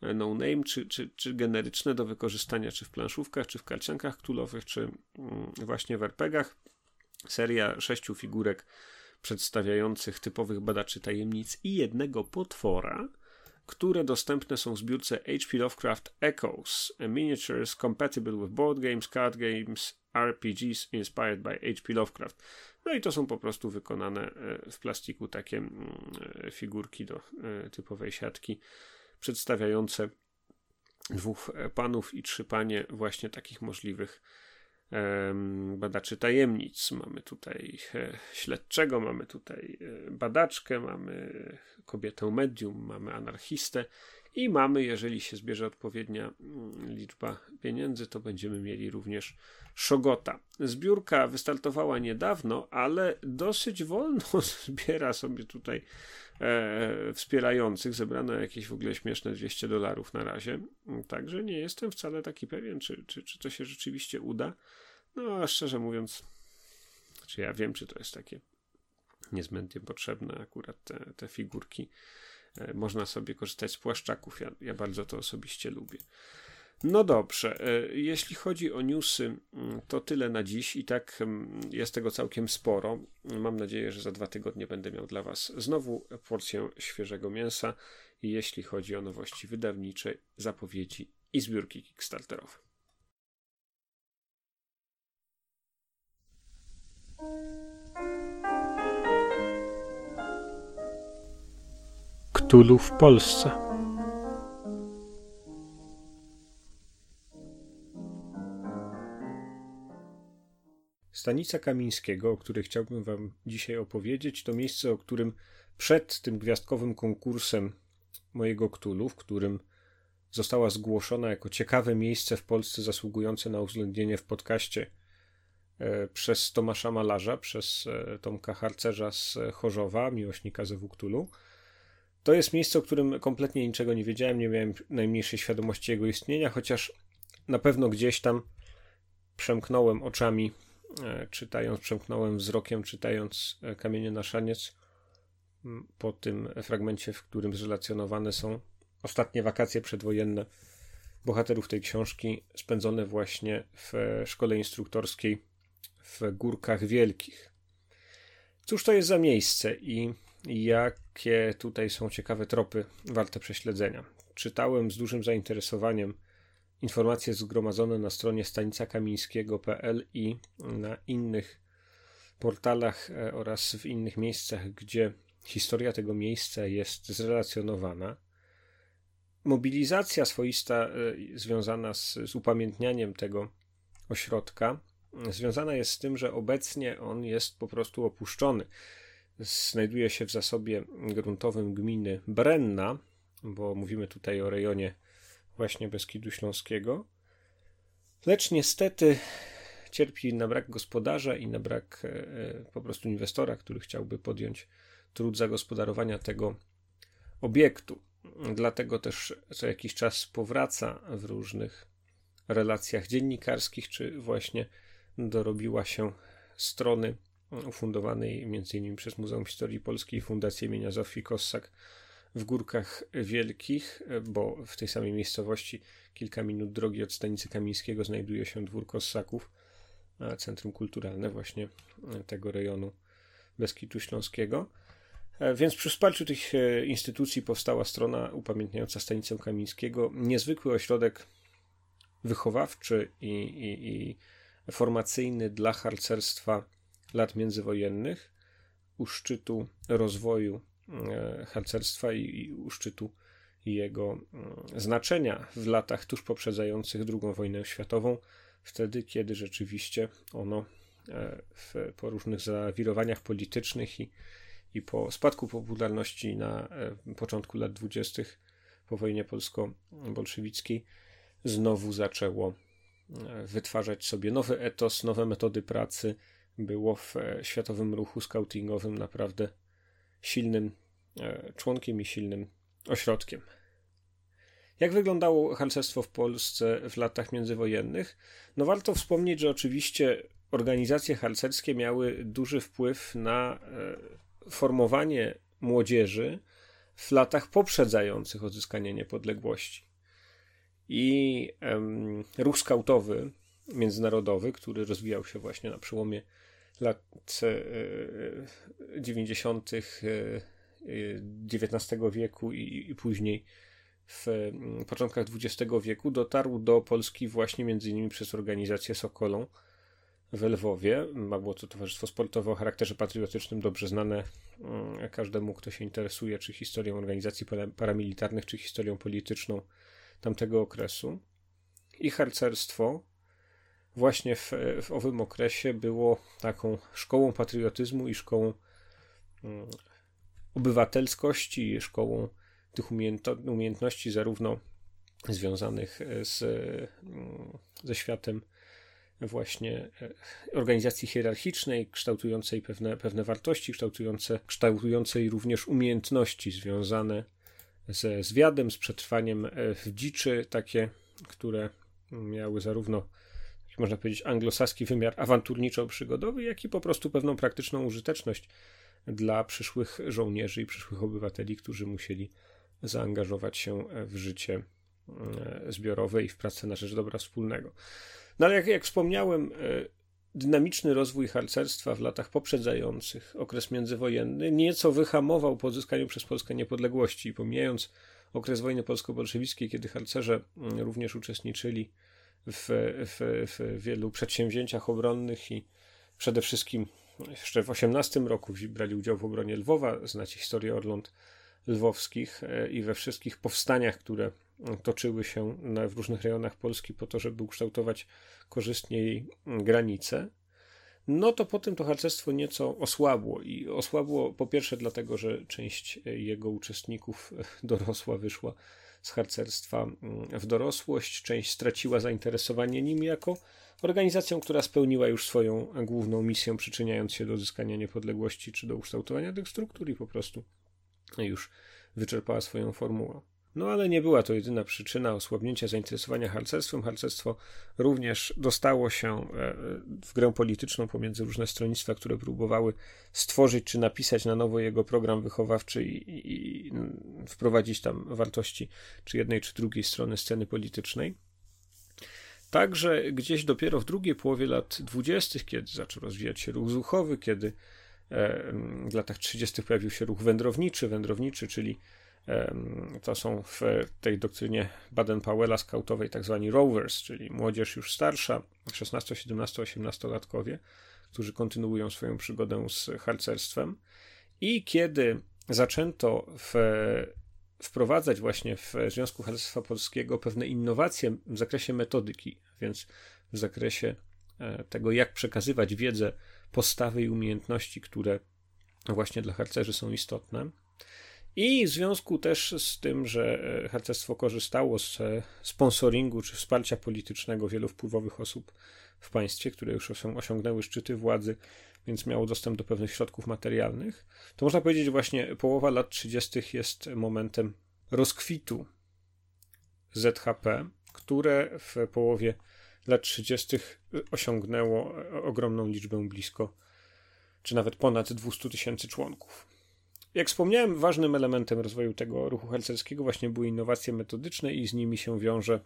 e, no name, czy, czy, czy generyczne do wykorzystania, czy w planszówkach, czy w kalczankach ktulowych, czy mm, właśnie w RPGach. Seria sześciu figurek przedstawiających typowych badaczy tajemnic i jednego potwora, które dostępne są w zbiórce HP Lovecraft Echoes, miniatures compatible with board games, card games, RPGs inspired by HP Lovecraft. No i to są po prostu wykonane e, w plastiku takie mm, e, figurki do e, typowej siatki, przedstawiające dwóch panów i trzy panie właśnie takich możliwych badaczy tajemnic. Mamy tutaj śledczego, mamy tutaj badaczkę, mamy kobietę medium, mamy anarchistę i mamy, jeżeli się zbierze odpowiednia mm, liczba pieniędzy, to będziemy mieli również Szogota. Zbiórka wystartowała niedawno, ale dosyć wolno <laughs> zbiera sobie tutaj e, wspierających. Zebrano jakieś w ogóle śmieszne 200 dolarów na razie. Także nie jestem wcale taki pewien, czy, czy, czy to się rzeczywiście uda. No, a szczerze mówiąc, czy ja wiem, czy to jest takie niezbędnie potrzebne akurat te, te figurki. E, można sobie korzystać z płaszczaków. Ja, ja bardzo to osobiście lubię. No dobrze, e, jeśli chodzi o newsy, to tyle na dziś i tak jest tego całkiem sporo. Mam nadzieję, że za dwa tygodnie będę miał dla Was znowu porcję świeżego mięsa, jeśli chodzi o nowości wydawnicze, zapowiedzi i zbiórki Kickstarterowe. Ktulu w Polsce. Stanica Kamińskiego, o której chciałbym Wam dzisiaj opowiedzieć, to miejsce, o którym przed tym gwiazdkowym konkursem mojego Ktulu, w którym została zgłoszona jako ciekawe miejsce w Polsce zasługujące na uwzględnienie w podcaście e, przez Tomasza Malarza, przez e, Tomka Harcerza z Chorzowa, miłośnika ze Ktulu. To jest miejsce, o którym kompletnie niczego nie wiedziałem, nie miałem najmniejszej świadomości jego istnienia, chociaż na pewno gdzieś tam przemknąłem oczami E, czytając, przemknąłem wzrokiem, czytając e, Kamienie na szaniec po tym fragmencie, w którym zrelacjonowane są ostatnie wakacje przedwojenne bohaterów tej książki, spędzone właśnie w szkole instruktorskiej w Górkach Wielkich. Cóż to jest za miejsce i jakie tutaj są ciekawe tropy warte prześledzenia? Czytałem z dużym zainteresowaniem informacje zgromadzone na stronie stanicakamińskiego.pl i na innych portalach e, oraz w innych miejscach, gdzie historia tego miejsca jest zrelacjonowana. Mobilizacja swoista e, związana z, z upamiętnianiem tego ośrodka związana jest z tym, że obecnie on jest po prostu opuszczony. Znajduje się w zasobie gruntowym gminy Brenna, bo mówimy tutaj o rejonie właśnie Beskidu Śląskiego. Lecz niestety cierpi na brak gospodarza i na brak e, e, po prostu inwestora, który chciałby podjąć trud zagospodarowania tego obiektu. Dlatego też co jakiś czas powraca w różnych relacjach dziennikarskich, czy właśnie dorobiła się strony ufundowanej m.in. przez Muzeum Historii Polskiej i Fundację imienia Zofii Kossak w Górkach Wielkich, bo w tej samej miejscowości, kilka minut drogi od stanicy Kamińskiego, znajduje się dwór Kossaków, centrum kulturalne właśnie tego rejonu Beskidu Śląskiego. E, więc przy wsparciu tych e, instytucji powstała strona upamiętniająca stanicę Kamińskiego, niezwykły ośrodek wychowawczy i, i, i formacyjny dla harcerstwa lat międzywojennych, u szczytu rozwoju e, harcerstwa i, u szczytu jego mm, znaczenia w latach tuż poprzedzających II wojnę światową, wtedy kiedy rzeczywiście ono e, w, po różnych zawirowaniach politycznych i, i po spadku popularności na e, początku lat dwudziestych po wojnie polsko-bolszewickiej znowu zaczęło e, wytwarzać sobie nowy etos, nowe metody pracy. Było w światowym ruchu scoutingowym naprawdę silnym członkiem i silnym ośrodkiem. Jak wyglądało harcerstwo w Polsce w latach międzywojennych? No warto wspomnieć, że oczywiście organizacje harcerskie miały duży wpływ na e, formowanie młodzieży w latach poprzedzających odzyskanie niepodległości. I um, ruch skautowy międzynarodowy, który rozwijał się właśnie na przełomie lat e, 90. E, XIX e, wieku i, i później w mm, początkach XX wieku dotarł do Polski właśnie między innymi przez organizację Sokolą w Lwowie. Było to towarzystwo sportowe o charakterze patriotycznym, dobrze znane mm, każdemu, kto się interesuje, czy historią organizacji paramilitarnych, czy historią polityczną tamtego okresu. I harcerstwo właśnie w, w owym okresie było taką szkołą patriotyzmu i szkołą mm, obywatelskości, szkołą tych umiejętności, zarówno związanych z, mm, ze światem właśnie e, organizacji hierarchicznej, kształtującej pewne, pewne wartości, kształtujące, kształtującej również umiejętności związane ze zwiadem, z przetrwaniem e, w dziczy, takie, które miały zarówno, można powiedzieć, anglosaski wymiar awanturniczo-przygodowy, jak i po prostu pewną praktyczną użyteczność dla przyszłych żołnierzy i przyszłych obywateli, którzy musieli zaangażować się w życie e, zbiorowe i w pracę na rzecz dobra wspólnego. No ale jak, jak wspomniałem, e, dynamiczny rozwój harcerstwa w latach poprzedzających okres międzywojenny nieco wyhamował po odzyskaniu przez Polskę niepodległości. Pomijając okres wojny polsko-bolszewickiej, kiedy harcerze mm, również uczestniczyli w, w, w wielu przedsięwzięciach obronnych i przede wszystkim jeszcze w 18 roku brali udział w obronie Lwowa. Znacie historię Orląt lwowskich e, i we wszystkich powstaniach, które toczyły się w różnych rejonach Polski po to, żeby ukształtować korzystnie jej granice, no to potem to harcerstwo nieco osłabło. I osłabło po pierwsze dlatego, że część jego uczestników dorosła, wyszła z harcerstwa w dorosłość, część straciła zainteresowanie nim jako organizacją, która spełniła już swoją główną misję, przyczyniając się do uzyskania niepodległości czy do ukształtowania tych struktur i po prostu już wyczerpała swoją formułę. No ale nie była to jedyna przyczyna osłabnięcia zainteresowania harcerstwem. Harcerstwo również dostało się e, w grę polityczną pomiędzy różne stronnictwa, które próbowały stworzyć czy napisać na nowo jego program wychowawczy i, i, i wprowadzić tam wartości czy jednej czy drugiej strony sceny politycznej. Także gdzieś dopiero w drugiej połowie lat dwudziestych, kiedy zaczął rozwijać się ruch zuchowy, kiedy E, w latach 30. pojawił się ruch wędrowniczy, wędrowniczy, czyli to są w tej doktrynie Baden-Powella skautowej tak zwani rovers, czyli młodzież już starsza, 16, 17, 18 latkowie, którzy kontynuują swoją przygodę z harcerstwem. I kiedy zaczęto w, wprowadzać właśnie w Związku Harcerstwa Polskiego pewne innowacje w zakresie metodyki, więc w zakresie e, tego, jak przekazywać wiedzę postawy i umiejętności, które właśnie dla harcerzy są istotne. I w związku też z tym, że e, harcerstwo korzystało z e, sponsoringu czy wsparcia politycznego wielu wpływowych osób w państwie, które już osiągnęły szczyty władzy, więc miało dostęp do pewnych środków materialnych, to można powiedzieć, właśnie połowa lat 30. jest momentem rozkwitu ZHP, które w połowie lat 30. osiągnęło ogromną liczbę blisko, czy nawet ponad 200 tysięcy członków. Jak wspomniałem, ważnym elementem rozwoju tego ruchu harcerskiego właśnie były innowacje metodyczne i z nimi się wiąże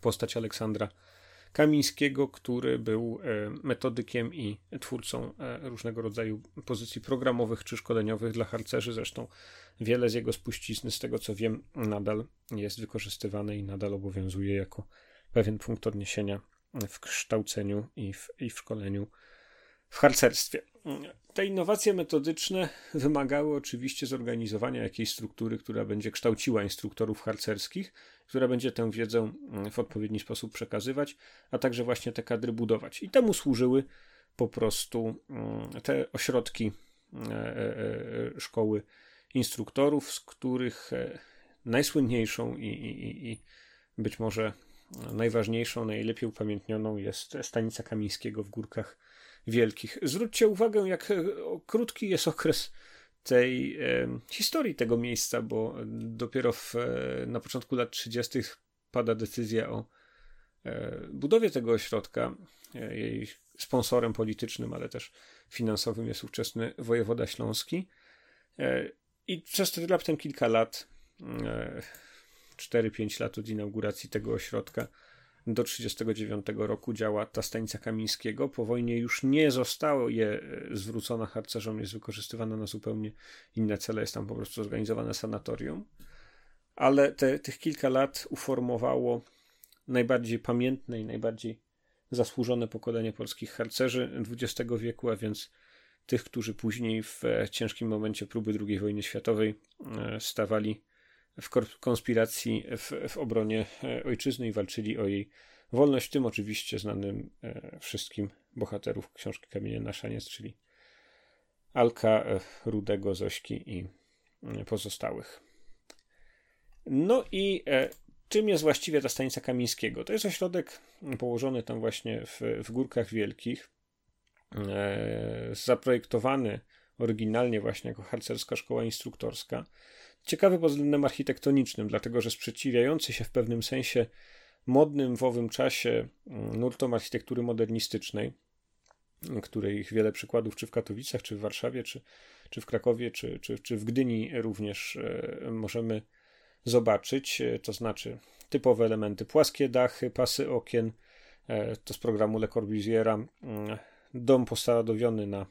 postać Aleksandra Kamińskiego, który był e, metodykiem i twórcą e, różnego rodzaju pozycji programowych czy szkoleniowych dla harcerzy. Zresztą wiele z jego spuścizny, z tego co wiem, nadal jest wykorzystywane i nadal obowiązuje jako pewien punkt odniesienia w kształceniu i w, i w szkoleniu w harcerstwie. Te innowacje metodyczne wymagały oczywiście zorganizowania jakiejś struktury, która będzie kształciła instruktorów harcerskich, która będzie tę wiedzę w odpowiedni sposób przekazywać, a także właśnie te kadry budować. I temu służyły po prostu te ośrodki e, e, e, szkoły instruktorów, z których najsłynniejszą i, i, i być może najważniejszą, najlepiej upamiętnioną jest stanica Kamińskiego w Górkach Wielkich. Zwróćcie uwagę, jak krótki jest okres tej e, historii tego miejsca, bo dopiero w, e, na początku lat 30. pada decyzja o e, budowie tego ośrodka. Jej sponsorem politycznym, ale też finansowym jest ówczesny wojewoda śląski. I przez te raptem kilka lat, 4-5 lat od inauguracji tego ośrodka, do 1939 roku działa ta stanica Kamińskiego. Po wojnie już nie zostało je e, zwrócona harcerzom, jest wykorzystywana na zupełnie inne cele. Jest tam po prostu zorganizowane sanatorium. Ale te, tych kilka lat uformowało najbardziej pamiętne i najbardziej zasłużone pokolenie polskich harcerzy XX wieku, a więc tych, którzy później w e, ciężkim momencie próby II wojny światowej e, stawali w konspiracji w, w obronie e, ojczyzny i walczyli o jej wolność, tym oczywiście znanym e, wszystkim bohaterów książki Kamienie na szaniec, czyli Alka, e, Rudego, Zośki i pozostałych. No i czym jest właściwie ta stanica Kamińskiego? To jest ośrodek położony tam właśnie w, w Górkach Wielkich, zaprojektowany oryginalnie właśnie jako harcerska szkoła instruktorska. Ciekawy pod względem architektonicznym, dlatego że sprzeciwiający się w pewnym sensie modnym w owym czasie mm, nurtom architektury modernistycznej, której wiele przykładów czy w Katowicach, czy w Warszawie, czy, czy w Krakowie, czy, czy, czy w Gdyni również e, możemy zobaczyć, e, to znaczy typowe elementy, płaskie dachy, pasy okien, e, to z programu Le Corbusiera, mm, dom posadowiony na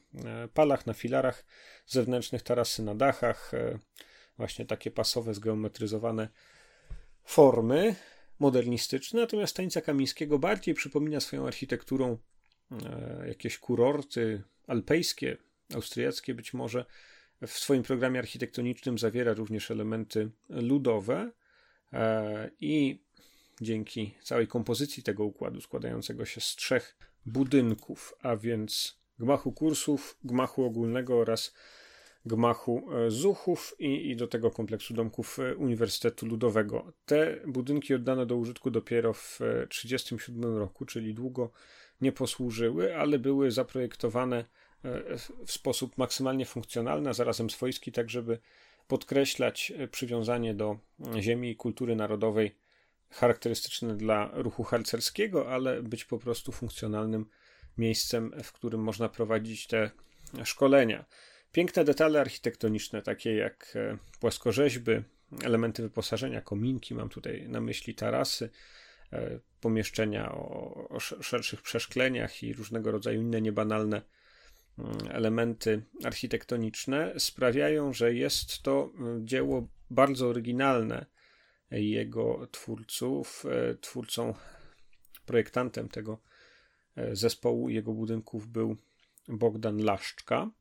palach, na filarach zewnętrznych, tarasy na dachach, właśnie takie pasowe, zgeometryzowane formy modernistyczne, natomiast stanica Kamińskiego bardziej przypomina swoją architekturą e, jakieś kurorty alpejskie, austriackie być może. W swoim programie architektonicznym zawiera również elementy ludowe e, i dzięki całej kompozycji tego układu składającego się z trzech budynków, a więc gmachu kursów, gmachu ogólnego oraz gmachu e, Zuchów i, i do tego kompleksu domków e, Uniwersytetu Ludowego. Te budynki oddano do użytku dopiero w 1937 roku, czyli długo nie posłużyły, ale były zaprojektowane e, w sposób maksymalnie funkcjonalny, a zarazem swojski, tak żeby podkreślać przywiązanie do ziemi i kultury narodowej charakterystyczne dla ruchu harcerskiego, ale być po prostu funkcjonalnym miejscem, w którym można prowadzić te szkolenia. Piękne detale architektoniczne, takie jak e, płaskorzeźby, elementy wyposażenia, kominki, mam tutaj na myśli tarasy, e, pomieszczenia o, o szerszych przeszkleniach i różnego rodzaju inne niebanalne mm, elementy architektoniczne sprawiają, że jest to mm, dzieło bardzo oryginalne jego twórców. E, twórcą, projektantem tego zespołu jego budynków był Bogdan Laszczka.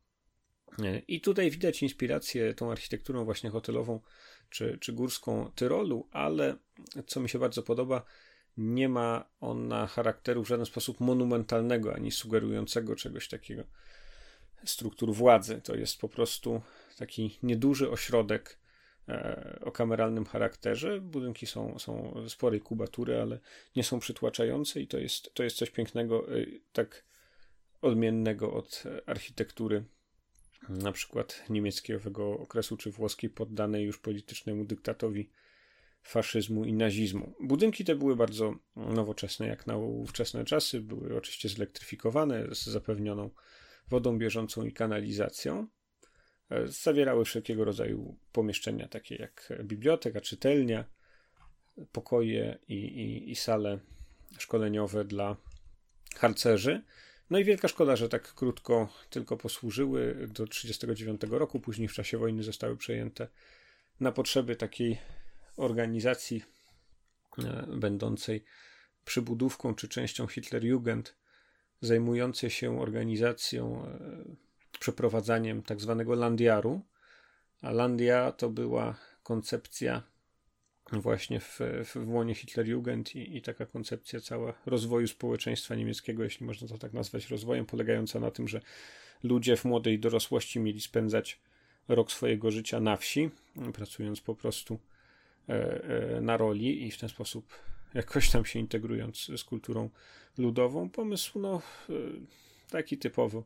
I tutaj widać inspirację tą architekturą właśnie hotelową czy, czy górską Tyrolu, ale co mi się bardzo podoba, nie ma ona charakteru w żaden sposób monumentalnego ani sugerującego czegoś takiego struktur władzy. To jest po prostu taki nieduży ośrodek e, o kameralnym charakterze. Budynki są, są sporej kubatury, ale nie są przytłaczające i to jest, to jest coś pięknego, e, tak odmiennego od architektury na przykład niemieckiego okresu, czy włoskiej poddanej już politycznemu dyktatowi faszyzmu i nazizmu. Budynki te były bardzo nowoczesne, jak na ówczesne czasy, były oczywiście zelektryfikowane, z zapewnioną wodą bieżącą i kanalizacją. E, zawierały wszelkiego rodzaju pomieszczenia, takie jak biblioteka, czytelnia, pokoje i, i, i sale szkoleniowe dla harcerzy. No i wielka szkoda, że tak krótko tylko posłużyły do 1939 roku. Później w czasie wojny zostały przejęte na potrzeby takiej organizacji e, będącej przybudówką czy częścią Hitlerjugend zajmującej się organizacją, przeprowadzaniem tak zwanego Landiaru. A Landia to była koncepcja właśnie w, w łonie Hitlerjugend i, i taka koncepcja cała rozwoju społeczeństwa niemieckiego, jeśli można to tak nazwać, rozwojem, polegająca na tym, że ludzie w młodej dorosłości mieli spędzać rok swojego życia na wsi, pracując po prostu e, e, na roli i w ten sposób jakoś tam się integrując z kulturą ludową. Pomysł, no, e, taki typowo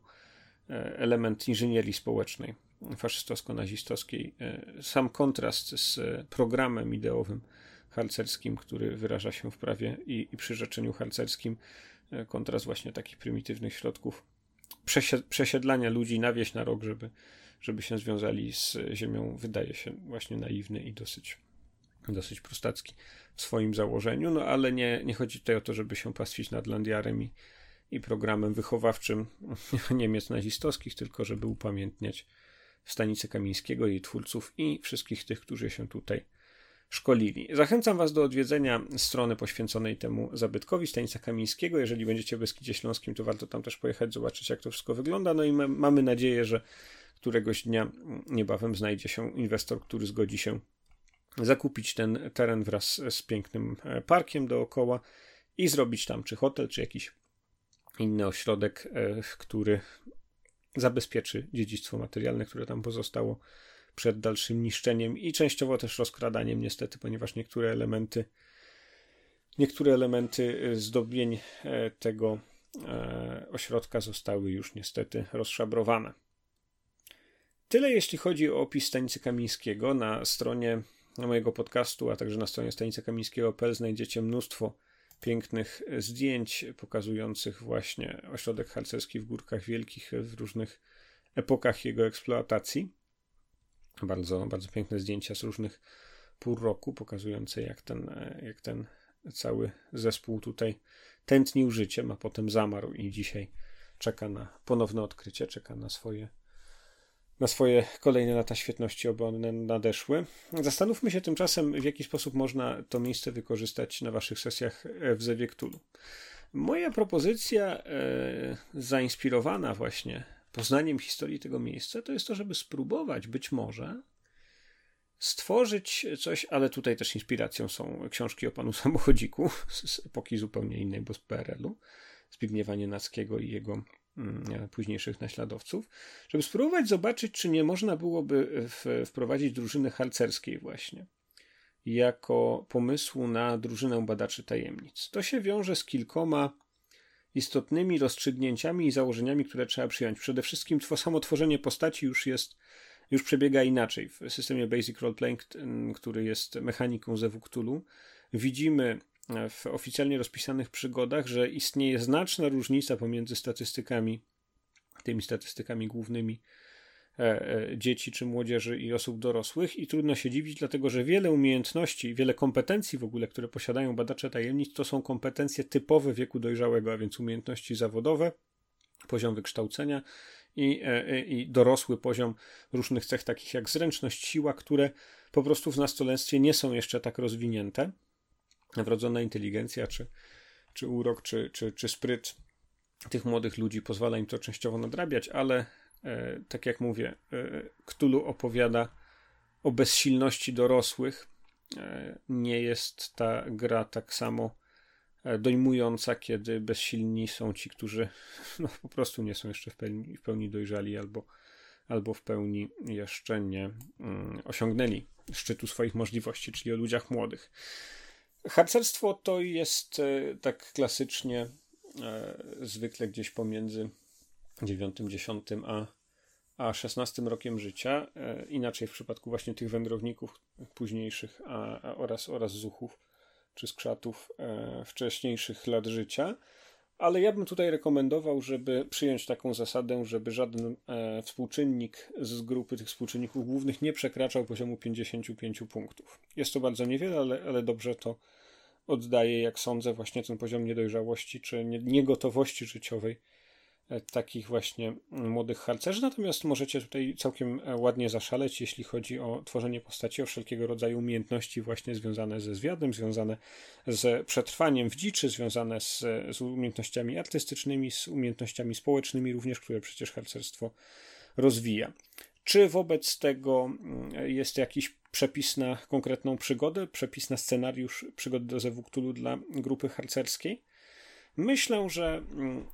element inżynierii społecznej faszystowsko-nazistowskiej. Sam kontrast z programem ideowym harcerskim, który wyraża się w prawie i, i przyrzeczeniu harcerskim, kontrast właśnie takich prymitywnych środków przesiedlania ludzi na wieś na rok, żeby, żeby się związali z ziemią, wydaje się właśnie naiwny i dosyć, dosyć prostacki w swoim założeniu, no ale nie, nie chodzi tutaj o to, żeby się pastwić nad Landiarem i, i programem wychowawczym <laughs> Niemiec nazistowskich, tylko żeby upamiętniać stanicę Kamińskiego, jej twórców i wszystkich tych, którzy się tutaj szkolili. Zachęcam Was do odwiedzenia strony poświęconej temu zabytkowi Stanica Kamińskiego. Jeżeli będziecie w Beskidzie Śląskim, to warto tam też pojechać, zobaczyć jak to wszystko wygląda. No i mamy nadzieję, że któregoś dnia niebawem znajdzie się inwestor, który zgodzi się zakupić ten teren wraz z pięknym e, parkiem dookoła i zrobić tam czy hotel, czy jakiś inny ośrodek, e, który zabezpieczy dziedzictwo materialne, które tam pozostało przed dalszym niszczeniem i częściowo też rozkradaniem, niestety, ponieważ niektóre elementy, niektóre elementy e, zdobień tego ośrodka zostały już niestety rozszabrowane. Tyle jeśli chodzi o opis Stanicy Kamińskiego. Na stronie mojego podcastu, a także na stronie stanicy kamińskiego.pl znajdziecie mnóstwo pięknych zdjęć pokazujących właśnie ośrodek harcerski w Górkach Wielkich w różnych epokach jego eksploatacji. Bardzo, bardzo piękne zdjęcia z różnych pół roku, pokazujące jak ten, jak ten cały zespół tutaj tętnił życiem, a potem zamarł i dzisiaj czeka na ponowne odkrycie, czeka na swoje na swoje kolejne lata świetności, oby one nadeszły. Zastanówmy się tymczasem, w jaki sposób można to miejsce wykorzystać na waszych sesjach w Zewie Cthulhu. Moja propozycja, e, zainspirowana właśnie poznaniem historii tego miejsca, to jest to, żeby spróbować być może stworzyć coś, ale tutaj też inspiracją są książki o panu <laughs> samochodziku z epoki zupełnie innej, bo z PRL-u, Zbigniewa Nienackiego i jego późniejszych naśladowców, żeby spróbować zobaczyć, czy nie można byłoby wprowadzić drużyny harcerskiej właśnie jako pomysłu na drużynę badaczy tajemnic. To się wiąże z kilkoma istotnymi rozstrzygnięciami i założeniami, które trzeba przyjąć. Przede wszystkim samo tworzenie postaci już jest, już przebiega inaczej. W systemie Basic Roleplaying, który jest mechaniką Zewu Cthulhu, widzimy w oficjalnie rozpisanych przygodach, że istnieje znaczna różnica pomiędzy statystykami, tymi statystykami głównymi e, e, dzieci czy młodzieży i osób dorosłych. I trudno się dziwić, dlatego że wiele umiejętności, wiele kompetencji w ogóle, które posiadają badacze tajemnic, to są kompetencje typowe wieku dojrzałego, a więc umiejętności zawodowe, poziom wykształcenia i, e, i dorosły poziom różnych cech, takich jak zręczność, siła, które po prostu w nastolenstwie nie są jeszcze tak rozwinięte wrodzona inteligencja, czy, czy urok, czy, czy, czy spryt tych młodych ludzi pozwala im to częściowo nadrabiać, ale e, tak jak mówię, e, opowiada o bezsilności dorosłych. E, nie jest ta gra tak samo e, dojmująca, kiedy bezsilni są ci, którzy <laughs> no, po prostu nie są jeszcze w pełni, w pełni dojrzali albo, albo w pełni jeszcze nie mm, osiągnęli szczytu swoich możliwości, czyli o ludziach młodych. Harcerstwo to jest e, tak klasycznie e, zwykle gdzieś pomiędzy 9, 10 a, a 16 rokiem życia. E, inaczej w przypadku właśnie tych wędrowników późniejszych a, a oraz, oraz zuchów czy skrzatów wcześniejszych lat życia. Ale ja bym tutaj rekomendował, żeby przyjąć taką zasadę, żeby żaden e, współczynnik z grupy tych współczynników głównych nie przekraczał poziomu 55 punktów. Jest to bardzo niewiele, ale, ale dobrze to oddaje, jak sądzę, właśnie ten poziom niedojrzałości czy niegotowości życiowej takich właśnie młodych harcerzy, natomiast możecie tutaj całkiem e, ładnie zaszaleć, jeśli chodzi o tworzenie postaci, o wszelkiego rodzaju umiejętności właśnie związane ze zwiadem, związane z przetrwaniem w dziczy, związane z, z umiejętnościami artystycznymi, z umiejętnościami społecznymi również, które przecież harcerstwo rozwija. Czy wobec tego mm, jest jakiś przepis na konkretną przygodę, przepis na scenariusz przygody do Zewuktulu dla grupy harcerskiej? Myślę, że mm,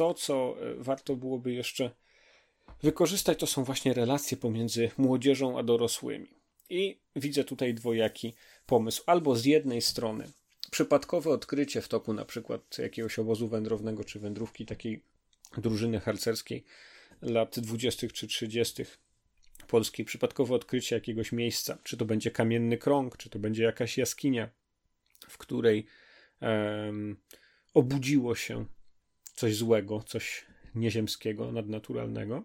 to, co e, warto byłoby jeszcze wykorzystać, to są właśnie relacje pomiędzy młodzieżą a dorosłymi. I widzę tutaj dwojaki pomysł. Albo z jednej strony przypadkowe odkrycie w toku na przykład jakiegoś obozu wędrownego czy wędrówki takiej drużyny harcerskiej lat 20. czy 30. polskiej, przypadkowe odkrycie jakiegoś miejsca, czy to będzie kamienny krąg, czy to będzie jakaś jaskinia, w której um, obudziło się coś złego, coś nieziemskiego, nadnaturalnego.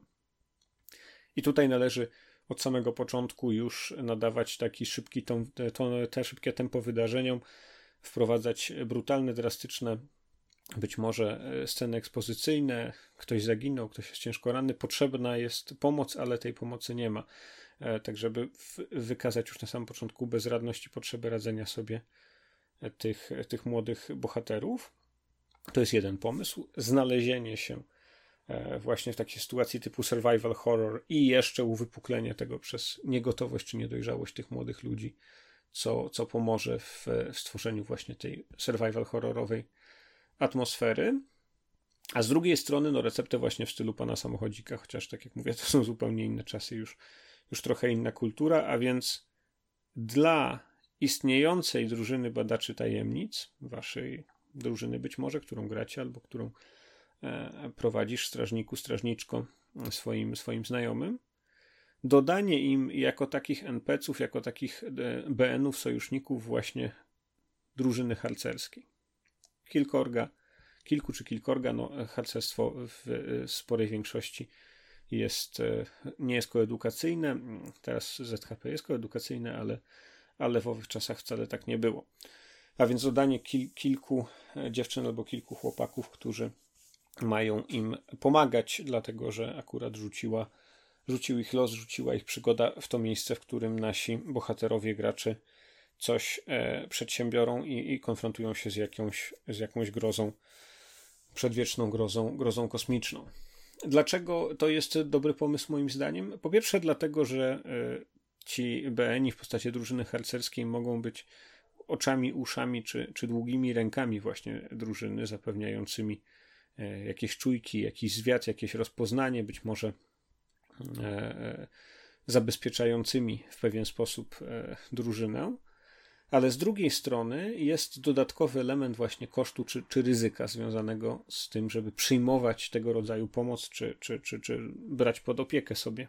I tutaj należy od samego początku już nadawać taki szybki ton, te szybkie tempo wydarzeniom, wprowadzać brutalne, drastyczne, być może e, sceny ekspozycyjne, ktoś zaginął, ktoś jest ciężko ranny, potrzebna jest pomoc, ale tej pomocy nie ma. E, tak, żeby wykazać już na samym początku bezradność i potrzebę radzenia sobie e, tych, tych młodych bohaterów. To jest jeden pomysł. Znalezienie się e, właśnie w takiej sytuacji typu survival horror i jeszcze uwypuklenie tego przez niegotowość czy niedojrzałość tych młodych ludzi, co, co pomoże w, w stworzeniu właśnie tej survival horrorowej atmosfery. A z drugiej strony, no receptę właśnie w stylu pana samochodzika, chociaż tak jak mówię, <laughs> to są zupełnie inne czasy, już, już trochę inna kultura, a więc dla istniejącej drużyny badaczy tajemnic, waszej drużyny być może, którą gracie albo którą e, prowadzisz strażniku, strażniczko swoim, swoim znajomym. Dodanie im jako takich NPC-ów, jako takich e, BN-ów, sojuszników właśnie drużyny harcerskiej. Kilkorga, kilku czy kilkorga, no harcerstwo w sporej większości jest, e, nie jest koedukacyjne. Teraz ZHP jest koedukacyjne, ale, ale w owych czasach wcale tak nie było. A więc dodanie kil, kilku e, dziewczyn albo kilku chłopaków, którzy mają im pomagać, dlatego że akurat rzuciła, rzucił ich los, rzuciła ich przygoda w to miejsce, w którym nasi bohaterowie, gracze coś e, przedsiębiorą i, i konfrontują się z jakąś, z jakąś grozą, przedwieczną grozą, grozą kosmiczną. Dlaczego to jest dobry pomysł moim zdaniem? Po pierwsze dlatego, że e, ci BN w postaci drużyny harcerskiej mogą być oczami, uszami czy, czy długimi rękami właśnie drużyny, zapewniającymi e, jakieś czujki, jakiś zwiat, jakieś rozpoznanie, być może e, e, zabezpieczającymi w pewien sposób drużynę. Ale z drugiej strony jest dodatkowy element właśnie kosztu czy, czy ryzyka związanego z tym, żeby przyjmować tego rodzaju pomoc, czy, czy, czy, czy brać pod opiekę sobie.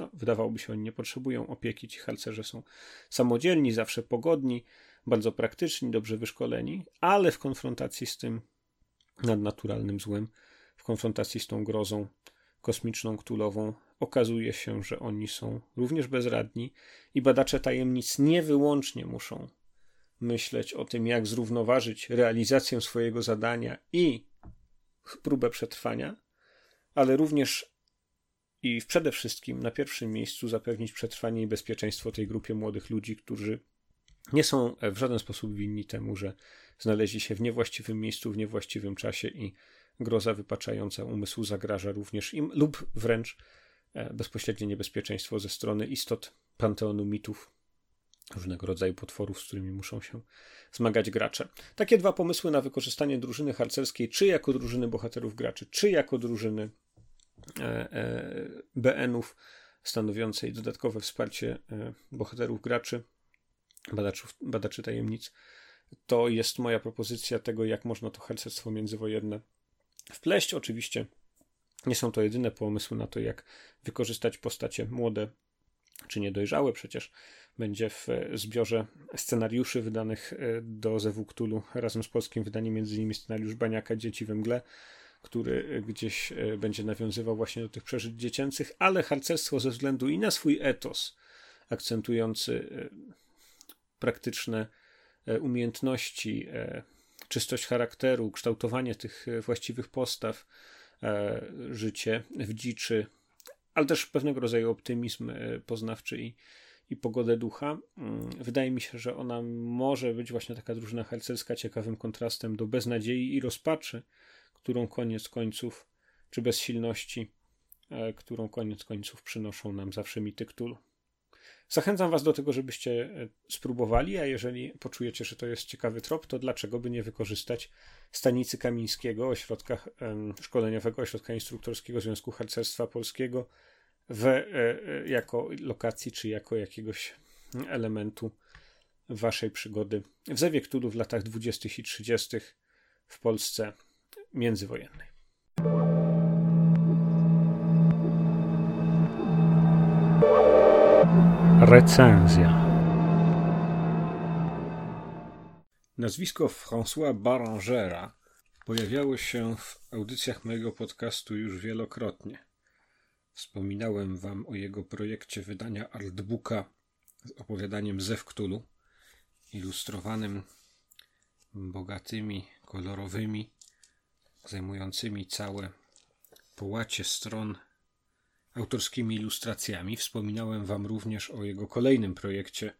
No, wydawałoby się, oni nie potrzebują opieki, ci halcerze są samodzielni, zawsze pogodni, bardzo praktyczni, dobrze wyszkoleni, ale w konfrontacji z tym nadnaturalnym złem, w konfrontacji z tą grozą kosmiczną, ktulową, okazuje się, że oni są również bezradni i badacze tajemnic nie wyłącznie muszą myśleć o tym, jak zrównoważyć realizację swojego zadania i próbę przetrwania, ale również i przede wszystkim na pierwszym miejscu zapewnić przetrwanie i bezpieczeństwo tej grupie młodych ludzi, którzy nie są w żaden sposób winni temu, że znaleźli się w niewłaściwym miejscu, w niewłaściwym czasie i groza wypaczająca umysłu zagraża również im, lub wręcz e, bezpośrednie niebezpieczeństwo ze strony istot panteonu mitów, różnego rodzaju potworów, z którymi muszą się zmagać gracze. Takie dwa pomysły na wykorzystanie drużyny harcerskiej, czy jako drużyny bohaterów graczy, czy jako drużyny e, e, BN-ów, stanowiącej dodatkowe wsparcie e, bohaterów graczy badaczów, badaczy tajemnic. To jest moja propozycja tego, jak można to harcerstwo międzywojenne wpleść. Oczywiście nie są to jedyne pomysły na to, jak wykorzystać postacie młode czy niedojrzałe. Przecież będzie w zbiorze scenariuszy wydanych e, do Zewuktulu razem z polskim wydaniem, między innymi scenariusz Baniaka Dzieci we mgle, który gdzieś e, będzie nawiązywał właśnie do tych przeżyć dziecięcych, ale harcerstwo ze względu i na swój etos, akcentujący e, praktyczne e, umiejętności, e, czystość charakteru, kształtowanie tych e, właściwych postaw, życie w dziczy, ale też pewnego rodzaju optymizm poznawczy i, i pogodę ducha. Mm, wydaje mi się, że ona może być właśnie taka drużyna harcerska ciekawym kontrastem do beznadziei i rozpaczy, którą koniec końców, czy bezsilności, którą koniec końców przynoszą nam zawsze mity Cthulhu. Zachęcam Was do tego, żebyście e, spróbowali, a jeżeli poczujecie, że to jest ciekawy trop, to dlaczego by nie wykorzystać stanicy Kamińskiego, ośrodka szkoleniowego, ośrodka instruktorskiego Związku Harcerstwa Polskiego w, e, e, jako lokacji czy jako jakiegoś elementu Waszej przygody w Zewie w latach 20. i 30. w Polsce międzywojennej. Recenzja. Nazwisko François Barangera pojawiało się w audycjach mojego podcastu już wielokrotnie. Wspominałem wam o jego projekcie wydania artbooka z opowiadaniem Zew Cthulhu, ilustrowanym bogatymi, kolorowymi, zajmującymi całe połacie stron autorskimi ilustracjami. Wspominałem Wam również o jego kolejnym projekcie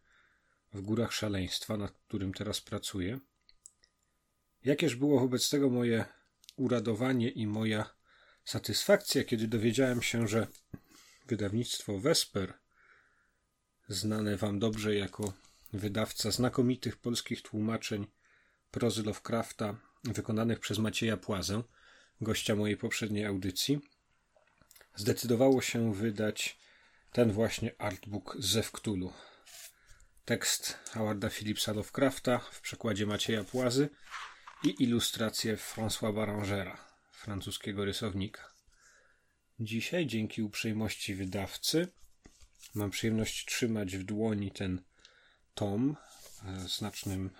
w Górach Szaleństwa, nad którym teraz pracuję. Jakież było wobec tego moje uradowanie i moja satysfakcja, kiedy dowiedziałem się, że wydawnictwo Vesper, znane Wam dobrze jako wydawca znakomitych polskich tłumaczeń prozy Lovecrafta, wykonanych przez Macieja Płazę, gościa mojej poprzedniej audycji, zdecydowało się wydać ten właśnie artbook ze Cthulhu. Tekst Howarda Phillipsa Lovecrafta w przekładzie Macieja Płazy i ilustracje François Barangera, francuskiego rysownika. Dzisiaj, dzięki uprzejmości wydawcy, mam przyjemność trzymać w dłoni ten tom w znacznym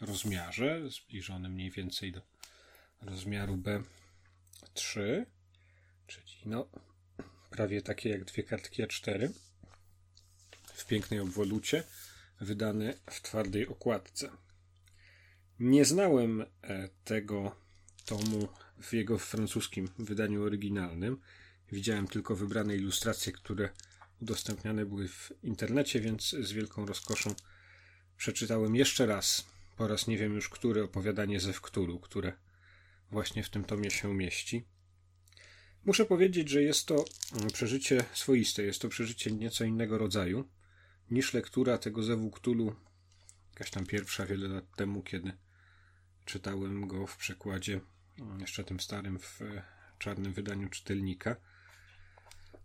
rozmiarze, zbliżony mniej więcej do rozmiaru B3, czyli no prawie takie jak dwie kartki A4 w pięknej obwolucie, wydane w twardej okładce. Nie znałem e, tego tomu w jego francuskim wydaniu oryginalnym. Widziałem tylko wybrane ilustracje, które udostępniane były w internecie, więc z wielką rozkoszą przeczytałem jeszcze raz, po raz nie wiem już który, opowiadanie ze Wktulu, które właśnie w tym tomie się mieści. Muszę powiedzieć, że jest to mm, przeżycie swoiste, jest to przeżycie nieco innego rodzaju niż lektura tego Zewu Ktulu, jakaś tam pierwsza wiele lat temu, kiedy czytałem go w przekładzie mm, jeszcze tym starym w e, czarnym wydaniu czytelnika,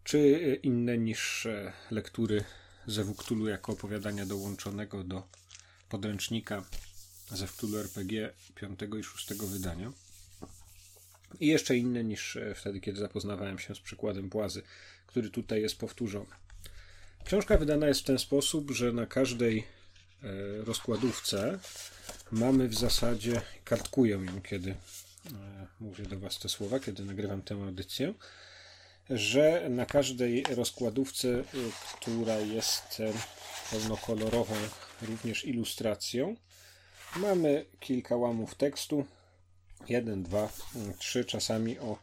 czy e, inne niż lektury Zewu Ktulu jako opowiadania dołączonego do podręcznika Zew Ktulu RPG 5 i 6 wydania. I jeszcze inne niż e, wtedy, kiedy zapoznawałem się z przykładem płazy, który tutaj jest powtórzony. Książka wydana jest w ten sposób, że na każdej e, rozkładówce mamy w zasadzie, kartkuję ją, kiedy e, mówię do Was te słowa, kiedy nagrywam tę audycję, że na każdej rozkładówce, która jest pełnokolorową również ilustracją, mamy kilka łamów tekstu, jeden, dwa, trzy, czasami o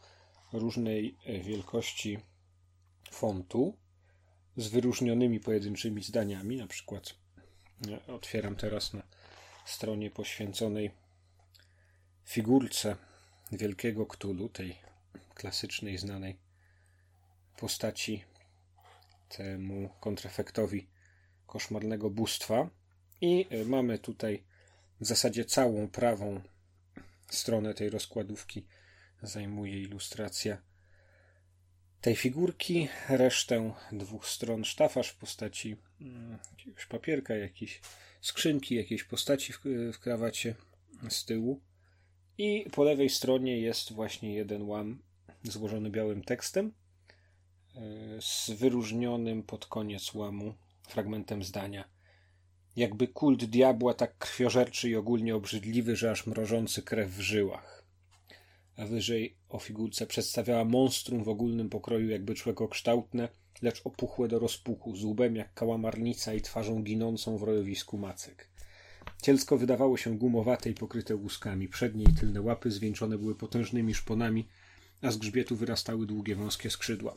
różnej e, wielkości fontu z wyróżnionymi pojedynczymi zdaniami. Na przykład e, otwieram teraz na stronie poświęconej figurce wielkiego Ktulu, tej klasycznej, znanej postaci, temu kontrefektowi koszmarnego bóstwa. I e, mamy tutaj w zasadzie całą prawą stronę tej rozkładówki zajmuje ilustracja tej figurki. Resztę dwóch stron sztafaż w postaci mm, jakiegoś papierka, jakiejś skrzynki, jakiejś postaci w, w krawacie z tyłu. I po lewej stronie jest właśnie jeden łam złożony białym tekstem e, z wyróżnionym pod koniec łamu fragmentem zdania jakby kult diabła tak krwiożerczy i ogólnie obrzydliwy, że aż mrożący krew w żyłach. A wyżej o figurce przedstawiała monstrum w ogólnym pokroju jakby człekokształtne, lecz opuchłe do rozpuchu, z łbem jak kałamarnica i twarzą ginącą w rojowisku macek. Cielsko wydawało się gumowate i pokryte łuskami. Przednie i tylne łapy zwieńczone były potężnymi szponami, a z grzbietu wyrastały długie, wąskie skrzydła.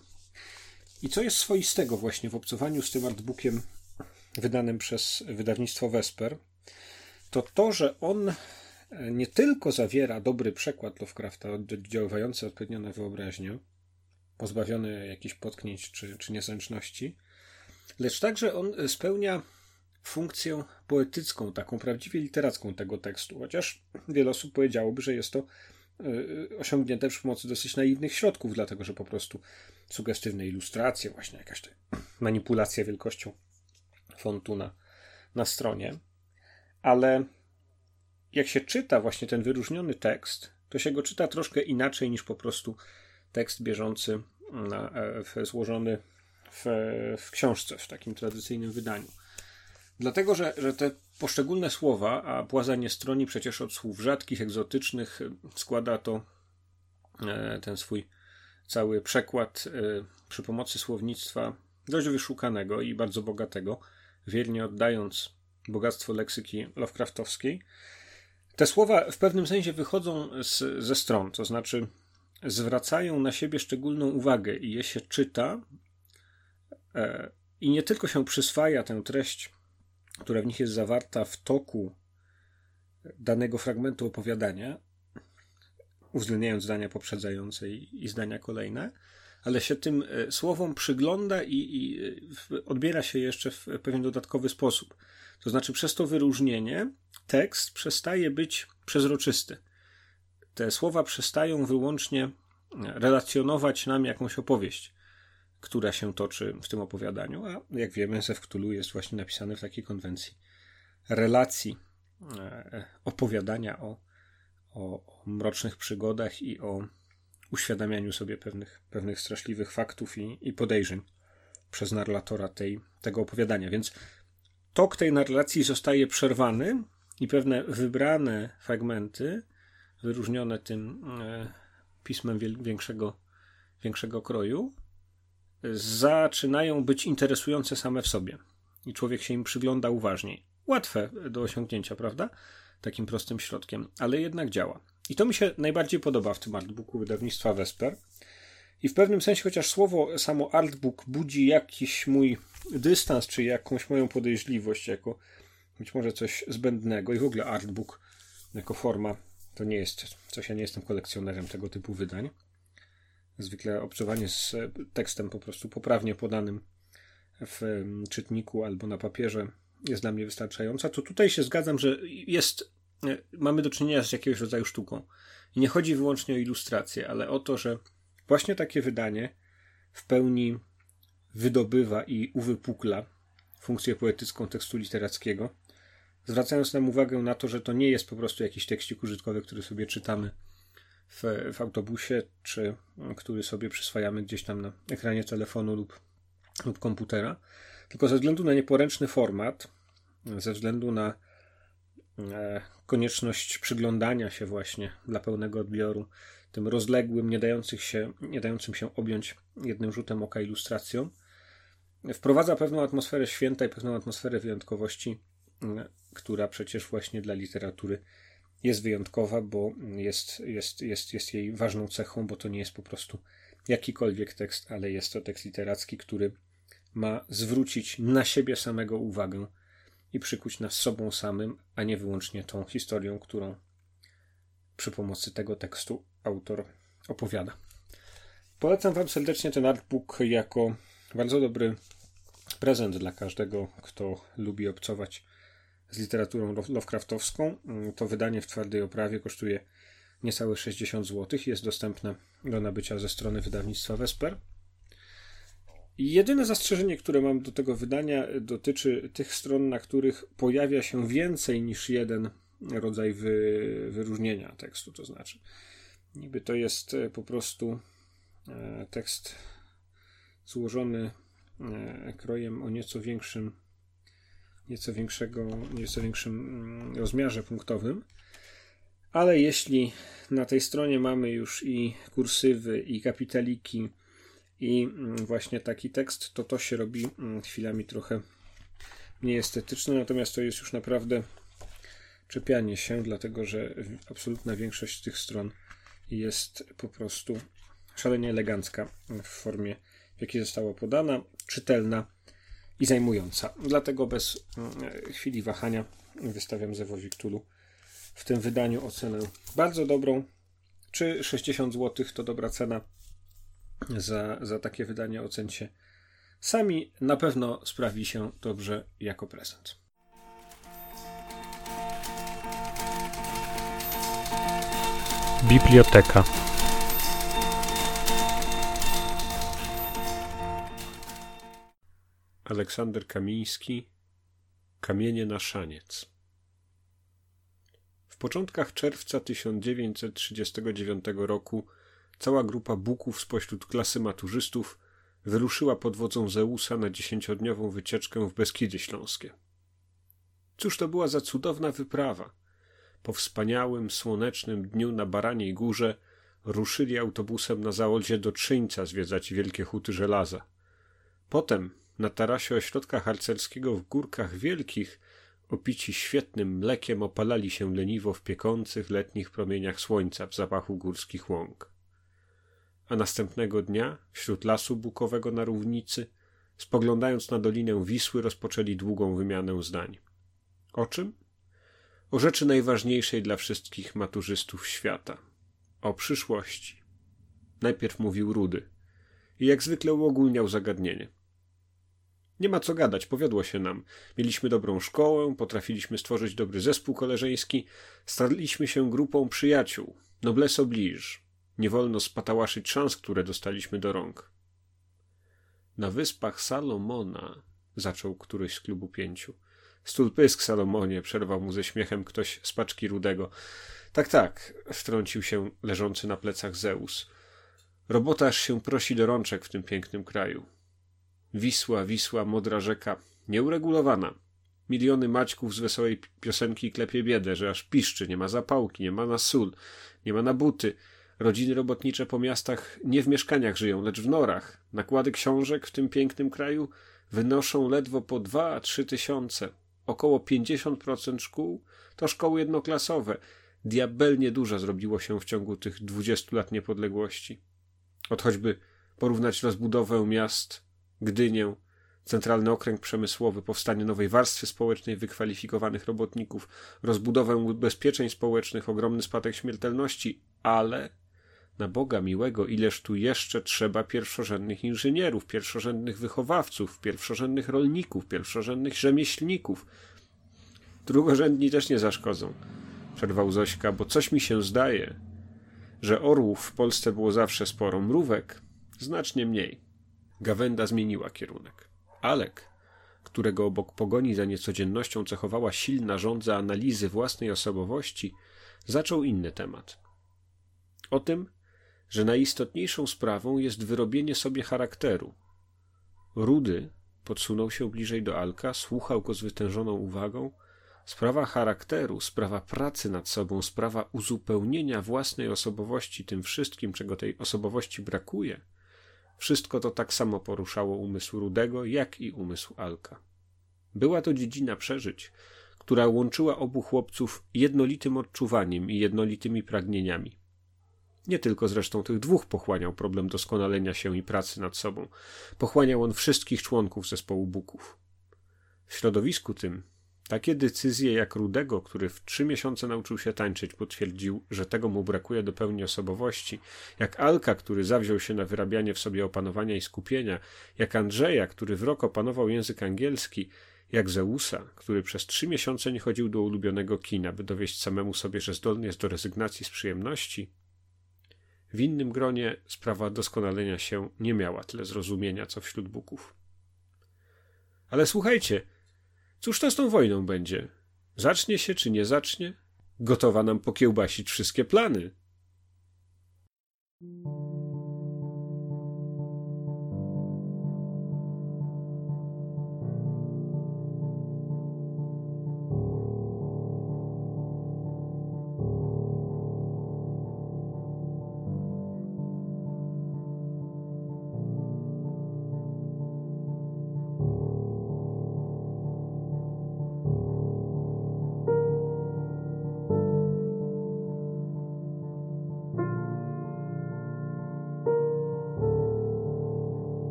I co jest swoistego właśnie w obcowaniu z tym artbookiem wydanym przez wydawnictwo Vesper, to to, że on nie tylko zawiera dobry przekład Lovecrafta oddziaływający odpowiednio na wyobraźnię, pozbawiony jakichś potknięć czy, czy niezręczności, lecz także on spełnia funkcję poetycką, taką prawdziwie literacką tego tekstu, chociaż wiele osób powiedziałoby, że jest to e, osiągnięte przy pomocy dosyć naiwnych środków, dlatego że po prostu sugestywne ilustracje, właśnie jakaś manipulacja wielkością fontu na, stronie, ale jak się czyta właśnie ten wyróżniony tekst, to się go czyta troszkę inaczej niż po prostu tekst bieżący, na, e, w, złożony w, w książce, w takim tradycyjnym wydaniu. Dlatego, że, że te poszczególne słowa, a Płaza nie stroni przecież od słów rzadkich, egzotycznych, składa to e, ten swój cały przekład e, przy pomocy słownictwa dość wyszukanego i bardzo bogatego, wiernie oddając bogactwo leksyki Lovecraftowskiej. Te słowa w pewnym sensie wychodzą z, ze stron, to znaczy zwracają na siebie szczególną uwagę i je się czyta e, i nie tylko się przyswaja tę treść, która w nich jest zawarta w toku danego fragmentu opowiadania, uwzględniając zdania poprzedzające i, i zdania kolejne, ale się tym e, słowom przygląda i, i e, odbiera się jeszcze w pewien dodatkowy sposób. To znaczy, przez to wyróżnienie tekst przestaje być przezroczysty. Te słowa przestają wyłącznie relacjonować nam jakąś opowieść, która się toczy w tym opowiadaniu, a jak wiemy, Zew Cthulhu jest właśnie napisany w takiej konwencji relacji, e, opowiadania o, o, o mrocznych przygodach i o uświadamianiu sobie pewnych, pewnych straszliwych faktów i, i podejrzeń przez narratora tej, tego opowiadania. Więc tok tej narracji zostaje przerwany i pewne wybrane fragmenty, wyróżnione tym e, pismem większego, większego kroju, zaczynają być interesujące same w sobie. I człowiek się im przygląda uważniej. Łatwe do osiągnięcia, prawda? Takim prostym środkiem, ale jednak działa. I to mi się najbardziej podoba w tym artbooku wydawnictwa Vesper. I w pewnym sensie, chociaż słowo samo artbook budzi jakiś mój dystans, czy jakąś moją podejrzliwość, jako być może coś zbędnego i w ogóle artbook jako forma to nie jest coś, ja nie jestem kolekcjonerem tego typu wydań. Zwykle obcowanie z tekstem po prostu poprawnie podanym w czytniku albo na papierze jest dla mnie wystarczająca, to tutaj się zgadzam, że jest, mamy do czynienia z jakiegoś rodzaju sztuką. I nie chodzi wyłącznie o ilustrację, ale o to, że właśnie takie wydanie w pełni wydobywa i uwypukla funkcję poetycką tekstu literackiego, zwracając nam uwagę na to, że to nie jest po prostu jakiś tekstik użytkowy, który sobie czytamy w, w autobusie, czy który sobie przyswajamy gdzieś tam na ekranie telefonu lub, lub komputera, tylko ze względu na nieporęczny format, ze względu na konieczność przyglądania się właśnie dla pełnego odbioru tym rozległym, nie, dających się, nie dającym się objąć jednym rzutem oka ilustracją, wprowadza pewną atmosferę święta i pewną atmosferę wyjątkowości, która przecież właśnie dla literatury jest wyjątkowa, bo jest, jest, jest, jest jej ważną cechą, bo to nie jest po prostu jakikolwiek tekst, ale jest to tekst literacki, który ma zwrócić na siebie samego uwagę i przykuć nas sobą samym, a nie wyłącznie tą historią, którą przy pomocy tego tekstu autor opowiada. Polecam Wam serdecznie ten artbook jako bardzo dobry prezent dla każdego, kto lubi obcować z literaturą Lovecraftowską. Mm, to wydanie w twardej oprawie kosztuje niecałe 60 zł. Jest dostępne do nabycia ze strony wydawnictwa Vesper. Jedyne zastrzeżenie, które mam do tego wydania, dotyczy tych stron, na których pojawia się więcej niż jeden rodzaj wy, wyróżnienia tekstu. To znaczy, niby to jest e, po prostu e, tekst złożony e, krojem o nieco większym nieco większego, nieco większym mm, rozmiarze punktowym. Ale jeśli na tej stronie mamy już i kursywy, i kapitaliki, i mm, właśnie taki tekst, to to się robi mm, chwilami trochę mniej estetyczne, natomiast to jest już naprawdę czepianie się, dlatego że absolutna większość tych stron jest po prostu szalenie elegancka w formie, w jakiej została podana, czytelna i zajmująca. Dlatego bez mm, chwili wahania wystawiam Zewowi Cthulhu w tym wydaniu ocenę bardzo dobrą. Czy 60 zł to dobra cena za, za takie wydanie? Ocencie sami. Na pewno sprawi się dobrze jako prezent. Biblioteka. Aleksander Kamiński Kamienie na szaniec. W początkach czerwca 1939 roku cała grupa buków spośród klasy maturzystów wyruszyła pod wodzą Zeusa na dziesięciodniową wycieczkę w Beskidy Śląskie. Cóż to była za cudowna wyprawa! Po wspaniałym, słonecznym dniu na Baraniej Górze ruszyli autobusem na zaolzie do Trzyńca zwiedzać wielkie huty żelaza. Potem, na tarasie ośrodka harcerskiego w Górkach Wielkich, opici świetnym mlekiem opalali się leniwo w piekących letnich promieniach słońca w zapachu górskich łąk. A następnego dnia, wśród lasu bukowego na równicy, spoglądając na dolinę Wisły, rozpoczęli długą wymianę zdań. O czym? O rzeczy najważniejszej dla wszystkich maturzystów świata. O przyszłości. Najpierw mówił Rudy i jak zwykle uogólniał zagadnienie. Nie ma co gadać, powiodło się nam. Mieliśmy dobrą szkołę, potrafiliśmy stworzyć dobry zespół koleżeński, staliśmy się grupą przyjaciół. Noblesse oblige. Nie wolno spatałaszyć szans, które dostaliśmy do rąk. Na wyspach Salomona, zaczął któryś z klubu pięciu. Stul pysk, Salomonie, przerwał mu ze śmiechem ktoś z paczki rudego. Tak, tak, wtrącił się leżący na plecach Zeus. Robota się prosi do rączek w tym pięknym kraju. Wisła, Wisła, modra rzeka, nieuregulowana. Miliony maćków z wesołej piosenki klepie biedę, że aż piszczy, nie ma zapałki, nie ma na sól, nie ma na buty. Rodziny robotnicze po miastach nie w mieszkaniach żyją, lecz w norach. Nakłady książek w tym pięknym kraju wynoszą ledwo po dwa, a trzy tysiące. Około pięćdziesiąt procent szkół to szkoły jednoklasowe. Diabelnie dużo zrobiło się w ciągu tych dwudziestu lat niepodległości. Od choćby porównać rozbudowę miast Gdynię, centralny okręg przemysłowy, powstanie nowej warstwy społecznej wykwalifikowanych robotników, rozbudowę ubezpieczeń społecznych, ogromny spadek śmiertelności, ale na Boga miłego, ileż tu jeszcze trzeba pierwszorzędnych inżynierów, pierwszorzędnych wychowawców, pierwszorzędnych rolników, pierwszorzędnych rzemieślników. Drugorzędni też nie zaszkodzą, przerwał Zośka, bo coś mi się zdaje, że orłów w Polsce było zawsze sporo, mrówek znacznie mniej. Gawenda zmieniła kierunek. Alek, którego obok pogoni za niecodziennością cechowała silna żądza analizy własnej osobowości, zaczął inny temat. O tym, że najistotniejszą sprawą jest wyrobienie sobie charakteru. Rudy podsunął się bliżej do Alka, słuchał go z wytężoną uwagą. Sprawa charakteru, sprawa pracy nad sobą, sprawa uzupełnienia własnej osobowości tym wszystkim, czego tej osobowości brakuje – wszystko to tak samo poruszało umysł Rudego, jak i umysł Alka. Była to dziedzina przeżyć, która łączyła obu chłopców jednolitym odczuwaniem i jednolitymi pragnieniami. Nie tylko zresztą tych dwóch pochłaniał problem doskonalenia się i pracy nad sobą. Pochłaniał on wszystkich członków zespołu Buków. W środowisku tym takie decyzje jak Rudego, który w trzy miesiące nauczył się tańczyć, potwierdził, że tego mu brakuje do pełni osobowości, jak Alka, który zawziął się na wyrabianie w sobie opanowania i skupienia, jak Andrzeja, który w rok opanował język angielski, jak Zeusa, który przez trzy miesiące nie chodził do ulubionego kina, by dowieść samemu sobie, że zdolny jest do rezygnacji z przyjemności. W innym gronie sprawa doskonalenia się nie miała tyle zrozumienia, co wśród Buków. Ale słuchajcie – Cóż to z tą wojną będzie? Zacznie się czy nie zacznie? Gotowa nam pokiełbasić wszystkie plany.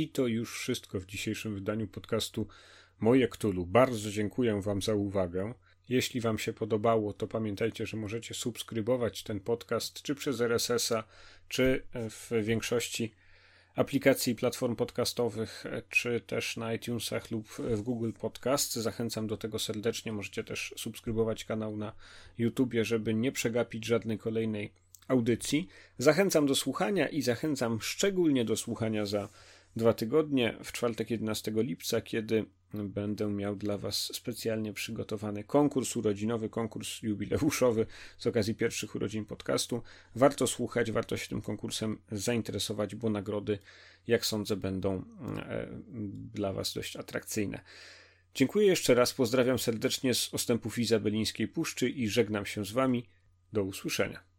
I to już wszystko w dzisiejszym wydaniu podcastu Moje Ktulu. Bardzo dziękuję Wam za uwagę. Jeśli Wam się podobało, to pamiętajcie, że możecie subskrybować ten podcast czy przez RSS-a, czy w większości aplikacji platform podcastowych, czy też na iTunesach lub w Google Podcast. Zachęcam do tego serdecznie. Możecie też subskrybować kanał na YouTubie, żeby nie przegapić żadnej kolejnej audycji. Zachęcam do słuchania i zachęcam szczególnie do słuchania za dwa tygodnie, w czwartek 11 lipca, kiedy będę miał dla Was specjalnie przygotowany konkurs urodzinowy, konkurs jubileuszowy z okazji pierwszych urodzin podcastu. Warto słuchać, warto się tym konkursem zainteresować, bo nagrody, jak sądzę, będą e, dla Was dość atrakcyjne. Dziękuję jeszcze raz, pozdrawiam serdecznie z ostępów Izabelińskiej Puszczy i żegnam się z Wami. Do usłyszenia.